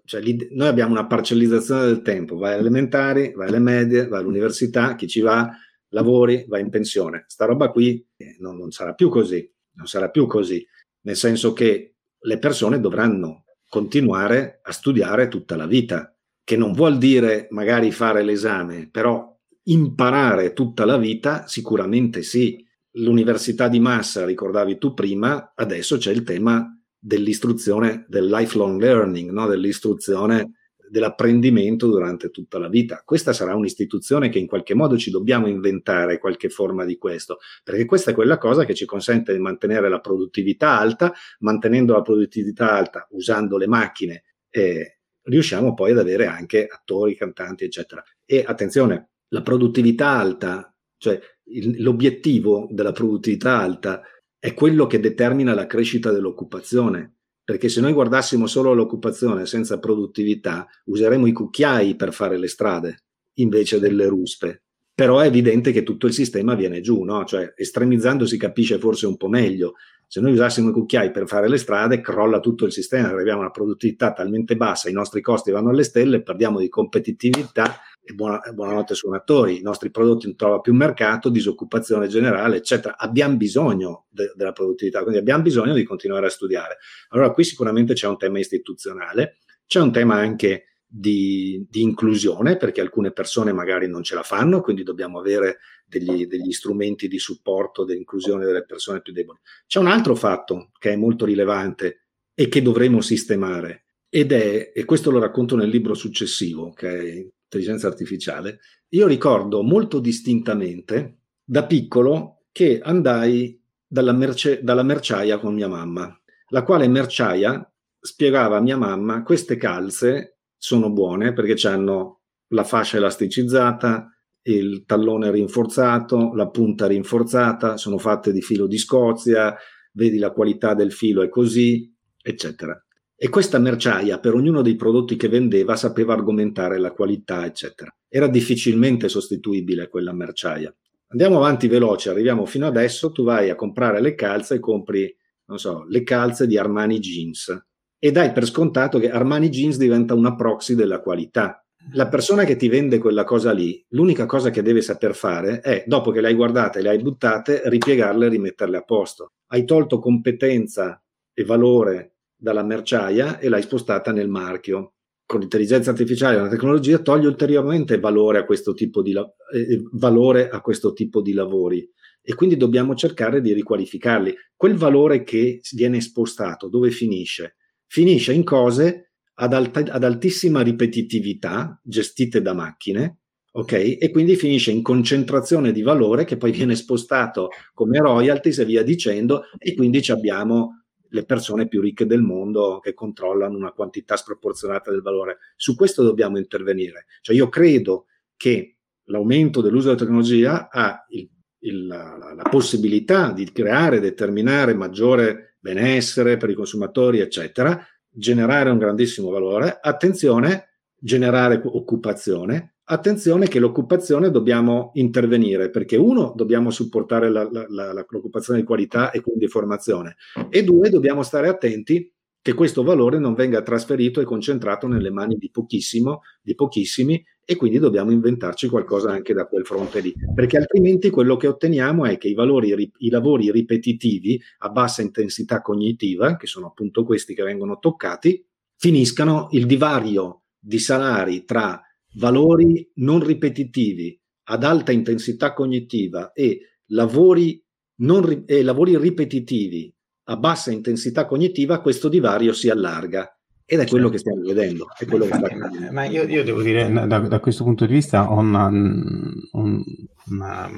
cioè, noi abbiamo una parcellizzazione del tempo, vai alle elementari, vai alle medie, vai all'università, chi ci va, lavori, vai in pensione. Sta roba qui eh, non, non sarà più così, non sarà più così, nel senso che le persone dovranno continuare a studiare tutta la vita, che non vuol dire magari fare l'esame, però imparare tutta la vita sicuramente sì. L'università di massa, ricordavi tu prima, adesso c'è il tema dell'istruzione, del lifelong learning, no? dell'istruzione, dell'apprendimento durante tutta la vita. Questa sarà un'istituzione che in qualche modo ci dobbiamo inventare qualche forma di questo, perché questa è quella cosa che ci consente di mantenere la produttività alta, mantenendo la produttività alta usando le macchine, eh, riusciamo poi ad avere anche attori, cantanti, eccetera. E attenzione, la produttività alta, cioè il, l'obiettivo della produttività alta è quello che determina la crescita dell'occupazione. Perché se noi guardassimo solo l'occupazione senza produttività, useremo i cucchiai per fare le strade invece delle ruspe. Però è evidente che tutto il sistema viene giù, no? Cioè, estremizzando si capisce forse un po' meglio. Se noi usassimo i cucchiai per fare le strade, crolla tutto il sistema, arriviamo a una produttività talmente bassa, i nostri costi vanno alle stelle, perdiamo di competitività e buona, buonanotte suonatori, i nostri prodotti non trovano più mercato, disoccupazione generale, eccetera. Abbiamo bisogno de, della produttività, quindi abbiamo bisogno di continuare a studiare. Allora qui sicuramente c'è un tema istituzionale, c'è un tema anche di, di inclusione, perché alcune persone magari non ce la fanno, quindi dobbiamo avere degli, degli strumenti di supporto dell'inclusione delle persone più deboli. C'è un altro fatto che è molto rilevante e che dovremo sistemare, ed è, e questo lo racconto nel libro successivo, che intelligenza artificiale, io ricordo molto distintamente da piccolo che andai dalla, merce, dalla merciaia con mia mamma, la quale merciaia spiegava a mia mamma queste calze sono buone perché hanno la fascia elasticizzata, il tallone rinforzato, la punta rinforzata, sono fatte di filo di Scozia, vedi la qualità del filo è così, eccetera. E questa merciaia per ognuno dei prodotti che vendeva sapeva argomentare la qualità, eccetera. Era difficilmente sostituibile quella merciaia. Andiamo avanti veloce, arriviamo fino adesso, tu vai a comprare le calze e compri, non so, le calze di Armani Jeans e dai per scontato che Armani Jeans diventa una proxy della qualità. La persona che ti vende quella cosa lì, l'unica cosa che deve saper fare è, dopo che le hai guardate e le hai buttate, ripiegarle e rimetterle a posto. Hai tolto competenza e valore dalla merciaia e l'hai spostata nel marchio. Con l'intelligenza artificiale e la tecnologia toglie ulteriormente valore a questo tipo di, eh, valore a questo tipo di lavori e quindi dobbiamo cercare di riqualificarli. Quel valore che viene spostato, dove finisce? Finisce in cose ad, alta, ad altissima ripetitività, gestite da macchine, ok? E quindi finisce in concentrazione di valore che poi viene spostato come royalties e via dicendo, e quindi abbiamo le persone più ricche del mondo che controllano una quantità sproporzionata del valore. Su questo dobbiamo intervenire. Cioè io credo che l'aumento dell'uso della tecnologia ha il, il, la, la, possibilità di creare, determinare maggiore benessere per i consumatori, eccetera, generare un grandissimo valore. Attenzione, generare occupazione, attenzione che l'occupazione dobbiamo intervenire perché uno dobbiamo supportare la, la, la, l'occupazione di qualità e quindi formazione e due dobbiamo stare attenti che questo valore non venga trasferito e concentrato nelle mani di pochissimo, di pochissimi e quindi dobbiamo inventarci qualcosa anche da quel fronte lì, perché altrimenti quello che otteniamo è che i, valori, i lavori ripetitivi a bassa intensità cognitiva, che sono appunto questi che vengono toccati, finiscano il divario di salari tra valori non ripetitivi ad alta intensità cognitiva e lavori, non, e lavori ripetitivi a bassa intensità cognitiva, questo divario si allarga. Ed è quello che stiamo vedendo. Infatti, che sta ma io, io, devo dire, da, da, questo punto di vista, ho una, un, una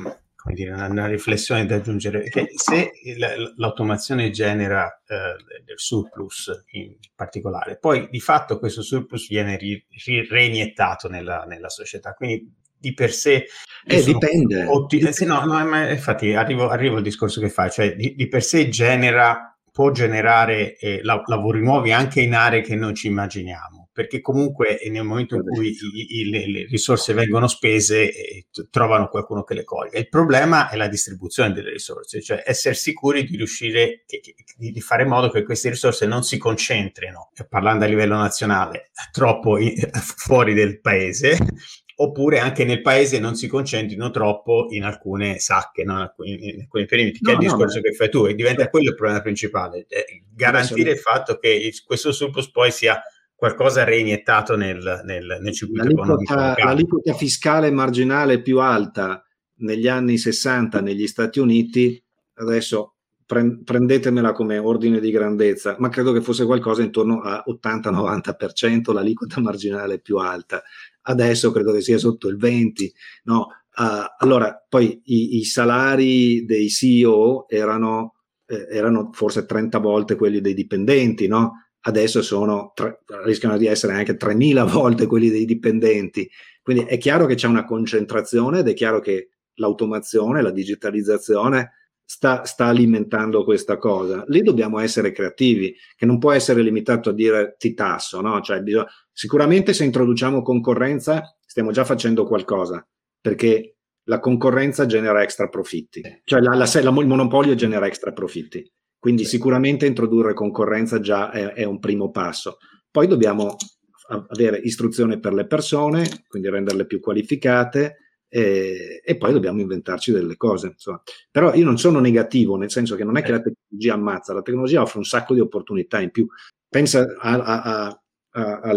dire, una, una, riflessione da aggiungere, che se l'automazione genera eh, del surplus in particolare, poi di fatto questo surplus viene ri, ri, reiniettato nella, nella, società, quindi di per sé... Eh, dipende. Otti- dipende. no, no, ma infatti arrivo, arrivo, al discorso che fai, cioè di, di per sé genera, può generare eh, la, lavori nuovi anche in aree che non ci immaginiamo perché comunque nel momento in cui i, i, le, le, risorse vengono spese eh, trovano qualcuno che le coglie. Il problema è la distribuzione delle risorse, cioè essere sicuri di riuscire che, che, di fare in modo che queste risorse non si concentrino, parlando a livello nazionale, troppo in, fuori del paese <laughs> oppure anche nel paese non si concentrino troppo in alcune sacche, no? in, alcuni, in alcuni perimetri, che no, è il discorso no, che fai tu, e diventa certo. quello il problema principale, eh, garantire il fatto che il, questo surplus poi sia qualcosa reiniettato nel, nel, nel circuito l'aliquota, economico. L'aliquota fiscale marginale più alta negli anni 60 negli Stati Uniti, adesso pre- prendetemela come ordine di grandezza, ma credo che fosse qualcosa intorno a 80-90% l'aliquota marginale più alta. Adesso credo che sia sotto il 20%. No? Uh, allora, poi i, i, salari dei CEO erano, eh, erano forse 30 volte quelli dei dipendenti, no? Adesso sono, tre, rischiano di essere anche 3.000 <laughs> volte quelli dei dipendenti. Quindi è chiaro che c'è una concentrazione ed è chiaro che l'automazione, la digitalizzazione sta, sta alimentando questa cosa. Lì dobbiamo essere creativi, che non può essere limitato a dire ti tasso, no? Cioè, bisogna, sicuramente se introduciamo concorrenza stiamo già facendo qualcosa, perché la concorrenza genera extra profitti, cioè la, la, la, il monopolio genera extra profitti. Quindi sì. sicuramente introdurre concorrenza già è, è, un primo passo. Poi dobbiamo avere istruzione per le persone, quindi renderle più qualificate e, e poi dobbiamo inventarci delle cose. Insomma. Però io non sono negativo, nel senso che non è che la tecnologia ammazza, la tecnologia offre un sacco di opportunità in più. Pensa a, a, a,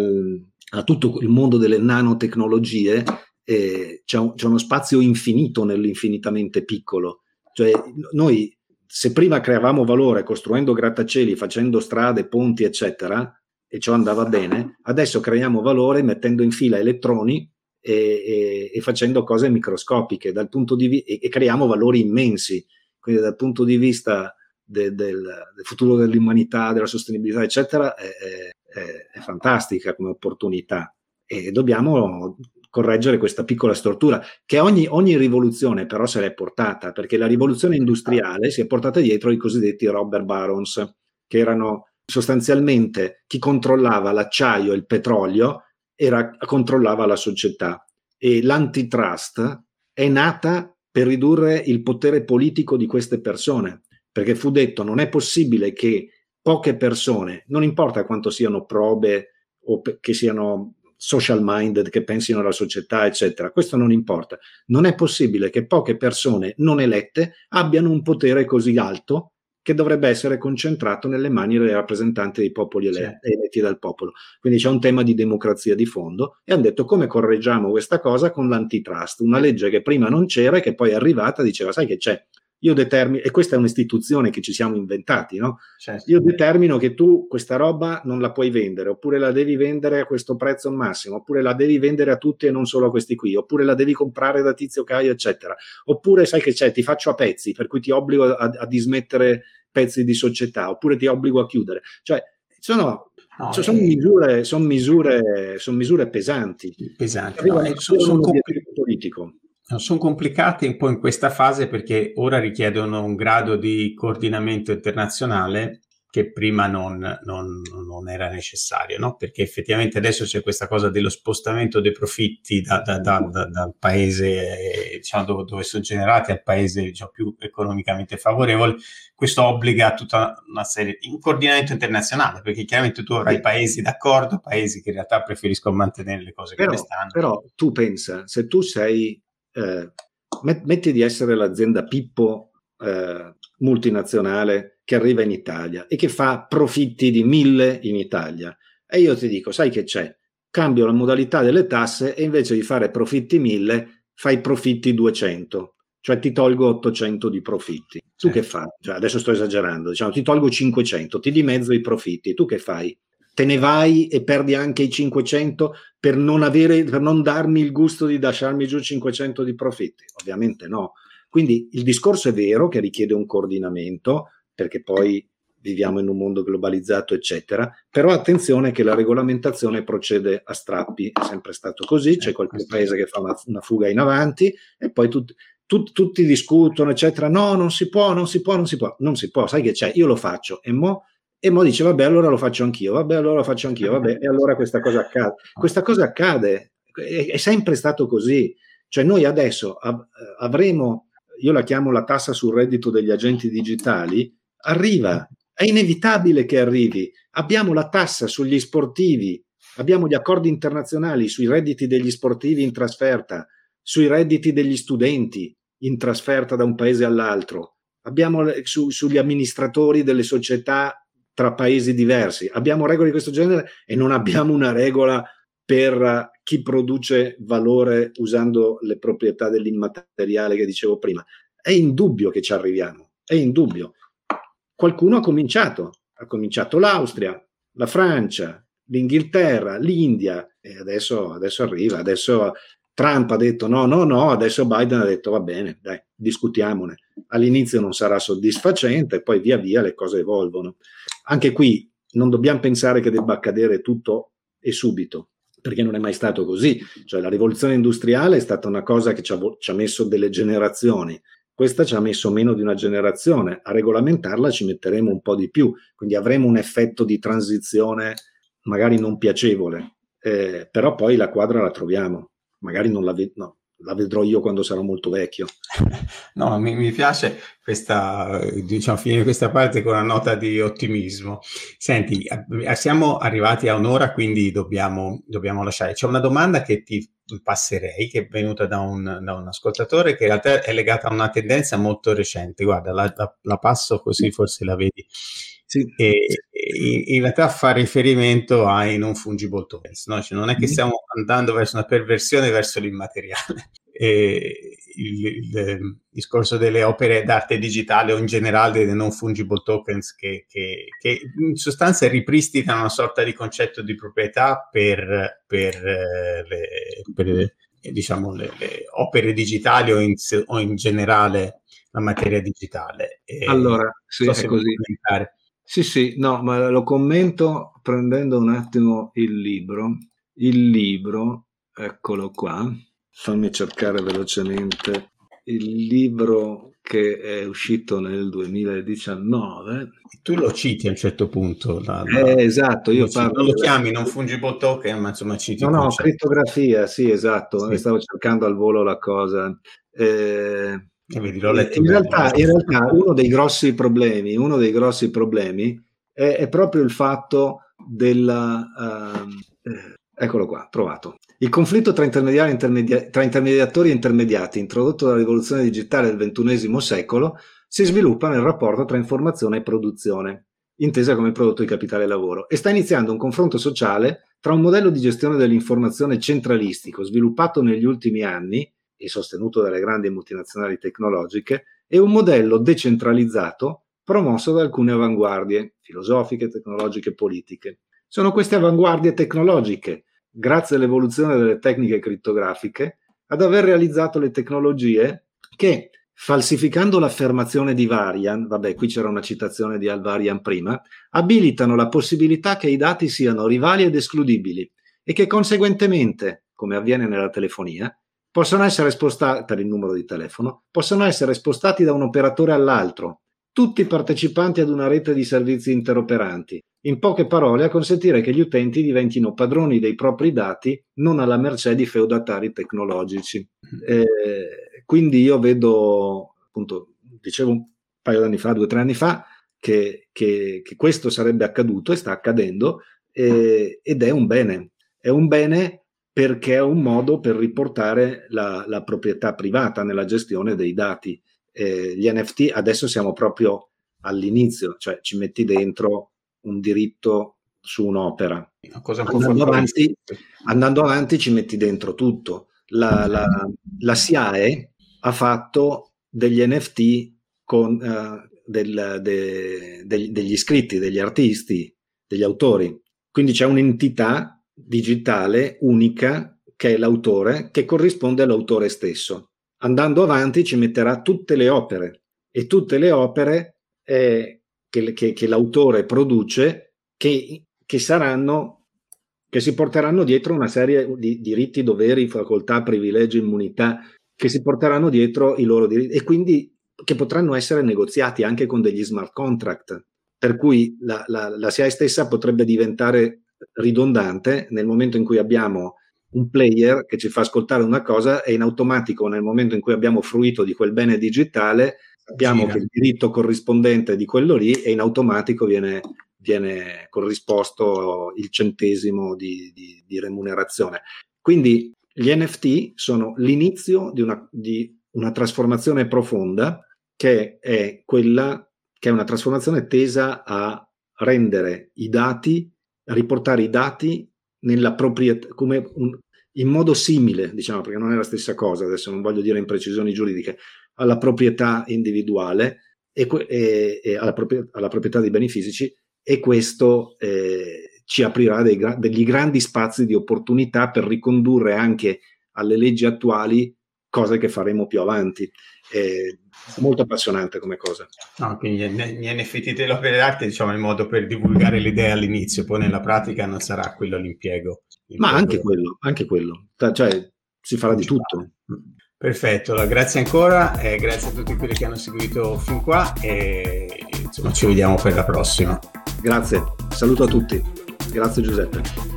a tutto il mondo delle nanotecnologie, eh, c'è, un, c'è uno spazio infinito nell'infinitamente piccolo. Cioè, noi se prima creavamo valore costruendo grattacieli, facendo strade, ponti, eccetera, e ciò andava bene, adesso creiamo valore mettendo in fila elettroni e, e, e facendo cose microscopiche vi- e, e, creiamo valori immensi. Quindi dal punto di vista de, del, del, futuro dell'umanità, della sostenibilità, eccetera, è, è, è fantastica come opportunità. E dobbiamo correggere questa piccola stortura, che ogni, ogni rivoluzione però se l'è portata, perché la rivoluzione industriale si è portata dietro i cosiddetti robber barons, che erano sostanzialmente chi controllava l'acciaio e il petrolio era, controllava la società. E l'antitrust è nata per ridurre il potere politico di queste persone, perché fu detto non è possibile che poche persone, non importa quanto siano probe o che siano social minded, che pensino alla società, eccetera, questo non importa. Non è possibile che poche persone non elette abbiano un potere così alto che dovrebbe essere concentrato nelle mani dei rappresentanti dei popoli eletti, eletti dal popolo. Quindi c'è un tema di democrazia di fondo e hanno detto come correggiamo questa cosa con l'antitrust, una legge che prima non c'era e che poi è arrivata diceva sai che c'è, io determino, e questa è un'istituzione che ci siamo inventati, no? Certo. Io determino che tu questa roba non la puoi vendere, oppure la devi vendere a questo prezzo massimo, oppure la devi vendere a tutti e non solo a questi qui, oppure la devi comprare da Tizio Caio, eccetera. Oppure sai che c'è, ti faccio a pezzi, per cui ti obbligo a, a dismettere pezzi di società, oppure ti obbligo a chiudere. Cioè, sono, no, cioè, sono, eh, misure, sono, misure, sono misure pesanti. Pesanti. No, sono, sono politico sono complicate un po' in questa fase perché ora richiedono un grado di coordinamento internazionale che prima non, non, non era necessario, no? perché effettivamente adesso c'è questa cosa dello spostamento dei profitti da, da, da, dal paese diciamo, dove, dove, sono generati al paese diciamo, più economicamente favorevole, questo obbliga a tutta una serie di coordinamento internazionale, perché chiaramente tu avrai paesi d'accordo, paesi che in realtà preferiscono mantenere le cose però, come stanno. Però tu pensa, se tu sei eh, metti di essere l'azienda Pippo eh, multinazionale che arriva in Italia e che fa profitti di mille in Italia. E io ti dico, sai che c'è? Cambio la modalità delle tasse e invece di fare profitti mille, fai profitti 200, cioè ti tolgo 800 di profitti. Tu eh. che fai? Cioè, adesso sto esagerando, diciamo, ti tolgo 500, ti dimezzo i profitti. Tu che fai? Te ne vai e perdi anche i 500 per non, avere, per non darmi il gusto di lasciarmi giù 500 di profitti? Ovviamente no. Quindi il discorso è vero che richiede un coordinamento, perché poi viviamo in un mondo globalizzato, eccetera, però attenzione che la regolamentazione procede a strappi, è sempre stato così, c'è qualche paese che fa una, una fuga in avanti e poi tut, tut, tutti discutono, eccetera, no, non si può, non si può, non si può, non si può, sai che c'è, io lo faccio e mo e mo dice, vabbè, allora lo faccio anch'io, vabbè, allora lo faccio anch'io, vabbè, e allora questa cosa accade. Questa cosa accade, è, è sempre stato così. Cioè noi adesso av- avremo, io la chiamo la tassa sul reddito degli agenti digitali, arriva, è inevitabile che arrivi. Abbiamo la tassa sugli sportivi, abbiamo gli accordi internazionali sui redditi degli sportivi in trasferta, sui redditi degli studenti in trasferta da un paese all'altro, abbiamo su, sugli amministratori delle società tra paesi diversi. Abbiamo regole di questo genere e non abbiamo una regola per chi produce valore usando le proprietà dell'immateriale che dicevo prima. È indubbio che ci arriviamo, è indubbio. Qualcuno ha cominciato, ha cominciato l'Austria, la Francia, l'Inghilterra, l'India e adesso, adesso arriva, adesso Trump ha detto no, no, no, adesso Biden ha detto va bene, dai, discutiamone. All'inizio non sarà soddisfacente, poi via via le cose evolvono. Anche qui non dobbiamo pensare che debba accadere tutto e subito, perché non è mai stato così. Cioè, la rivoluzione industriale è stata una cosa che ci ha, ci ha messo delle generazioni. Questa ci ha messo meno di una generazione. A regolamentarla ci metteremo un po' di più, quindi avremo un effetto di transizione magari non piacevole, eh, però poi la quadra la troviamo. Magari non la, ve- no, la vedrò io quando sarò molto vecchio. <laughs> No, mi, mi, piace questa, diciamo, finire questa parte con una nota di ottimismo. Senti, siamo arrivati a un'ora, quindi dobbiamo, dobbiamo lasciare. C'è una domanda che ti passerei, che è venuta da un, da un, ascoltatore, che in realtà è legata a una tendenza molto recente. Guarda, la, la, la passo così forse la vedi. Sì. E, in realtà fa riferimento ai non fungible tokens, no? cioè non è che mm-hmm. stiamo andando verso una perversione verso l'immateriale. <laughs> E il, il, il, discorso delle opere d'arte digitale o in generale dei non fungible tokens che, che, che in sostanza ripristinano una sorta di concetto di proprietà per, per, eh, le, per diciamo, le, le, opere digitali o in, o in, generale la materia digitale. E allora, sì, so è così. Commentare. Sì, sì, no, ma lo commento prendendo un attimo il libro. Il libro, eccolo qua, fammi cercare velocemente il libro che è uscito nel 2019. Tu lo citi a un certo punto. La, la... Eh, esatto, io parlo... Non lo chiami non fungible token, ma insomma citi. No, no, crittografia, sì, esatto. Sì. Stavo cercando al volo la cosa. Eh, in, realtà, in, realtà, uno dei grossi problemi, uno dei grossi problemi è, è proprio il fatto della... Uh, eccolo qua, trovato. Il conflitto tra, intermedia- tra, intermediatori e intermediati, introdotto dalla rivoluzione digitale del XXI secolo, si sviluppa nel rapporto tra informazione e produzione, intesa come prodotto di capitale e lavoro, e sta iniziando un confronto sociale tra un modello di gestione dell'informazione centralistico sviluppato negli ultimi anni e sostenuto dalle grandi multinazionali tecnologiche e un modello decentralizzato promosso da alcune avanguardie filosofiche, tecnologiche e politiche. Sono queste avanguardie tecnologiche grazie all'evoluzione delle tecniche crittografiche, ad aver realizzato le tecnologie che, falsificando l'affermazione di Varian, vabbè, qui c'era una citazione di Alvarian prima, abilitano la possibilità che i dati siano rivali ed escludibili e che conseguentemente, come avviene nella telefonia, possono essere spostati per il numero di telefono, possono essere spostati da un operatore all'altro, tutti partecipanti ad una rete di servizi interoperanti, in poche parole, a consentire che gli utenti diventino padroni dei propri dati, non alla mercé di feudatari tecnologici. Mm-hmm. Eh, quindi io vedo, appunto, dicevo un paio d'anni fa, due o tre anni fa, che, che, che, questo sarebbe accaduto e sta accadendo eh, ed è un bene. È un bene perché è un modo per riportare la, la proprietà privata nella gestione dei dati. Eh, gli NFT adesso siamo proprio all'inizio, cioè ci metti dentro un diritto su un'opera. Andando avanti, andando avanti, ci metti dentro tutto. La, la, la SIAE ha fatto degli NFT con, uh, del, de, de, degli iscritti, degli artisti, degli autori. Quindi c'è un'entità digitale unica che è l'autore, che corrisponde all'autore stesso. Andando avanti ci metterà tutte le opere e tutte le opere eh, che, che, che l'autore produce che, che, saranno che si porteranno dietro una serie di diritti, doveri, facoltà, privilegi, immunità che si porteranno dietro i loro diritti e quindi che potranno essere negoziati anche con degli smart contract, per cui la, la, la CI stessa potrebbe diventare ridondante nel momento in cui abbiamo un player che ci fa ascoltare una cosa e in automatico nel momento in cui abbiamo fruito di quel bene digitale sappiamo Gira. che il diritto corrispondente di quello lì e in automatico viene, viene corrisposto il centesimo di, di, di, remunerazione. Quindi gli NFT sono l'inizio di una, di una trasformazione profonda che è quella che è una trasformazione tesa a rendere i dati, riportare i dati nella proprietà, come un, in modo simile, diciamo, perché non è la stessa cosa, adesso non voglio dire imprecisioni giuridiche, alla proprietà individuale e, e, e alla, propria, alla, proprietà dei beni fisici e questo eh, ci aprirà dei, degli grandi spazi di opportunità per ricondurre anche alle leggi attuali cose che faremo più avanti. È molto appassionante come cosa. No, quindi gli NFT dell'opera d'arte diciamo, è il modo per divulgare l'idea all'inizio, poi nella pratica non sarà quello l'impiego. l'impiego. Ma anche quello, anche quello. Cioè, si farà di tutto. Perfetto, allora, grazie ancora, eh, grazie a tutti quelli che hanno seguito fin qua e insomma ci vediamo per la prossima. Grazie, saluto a tutti, grazie Giuseppe.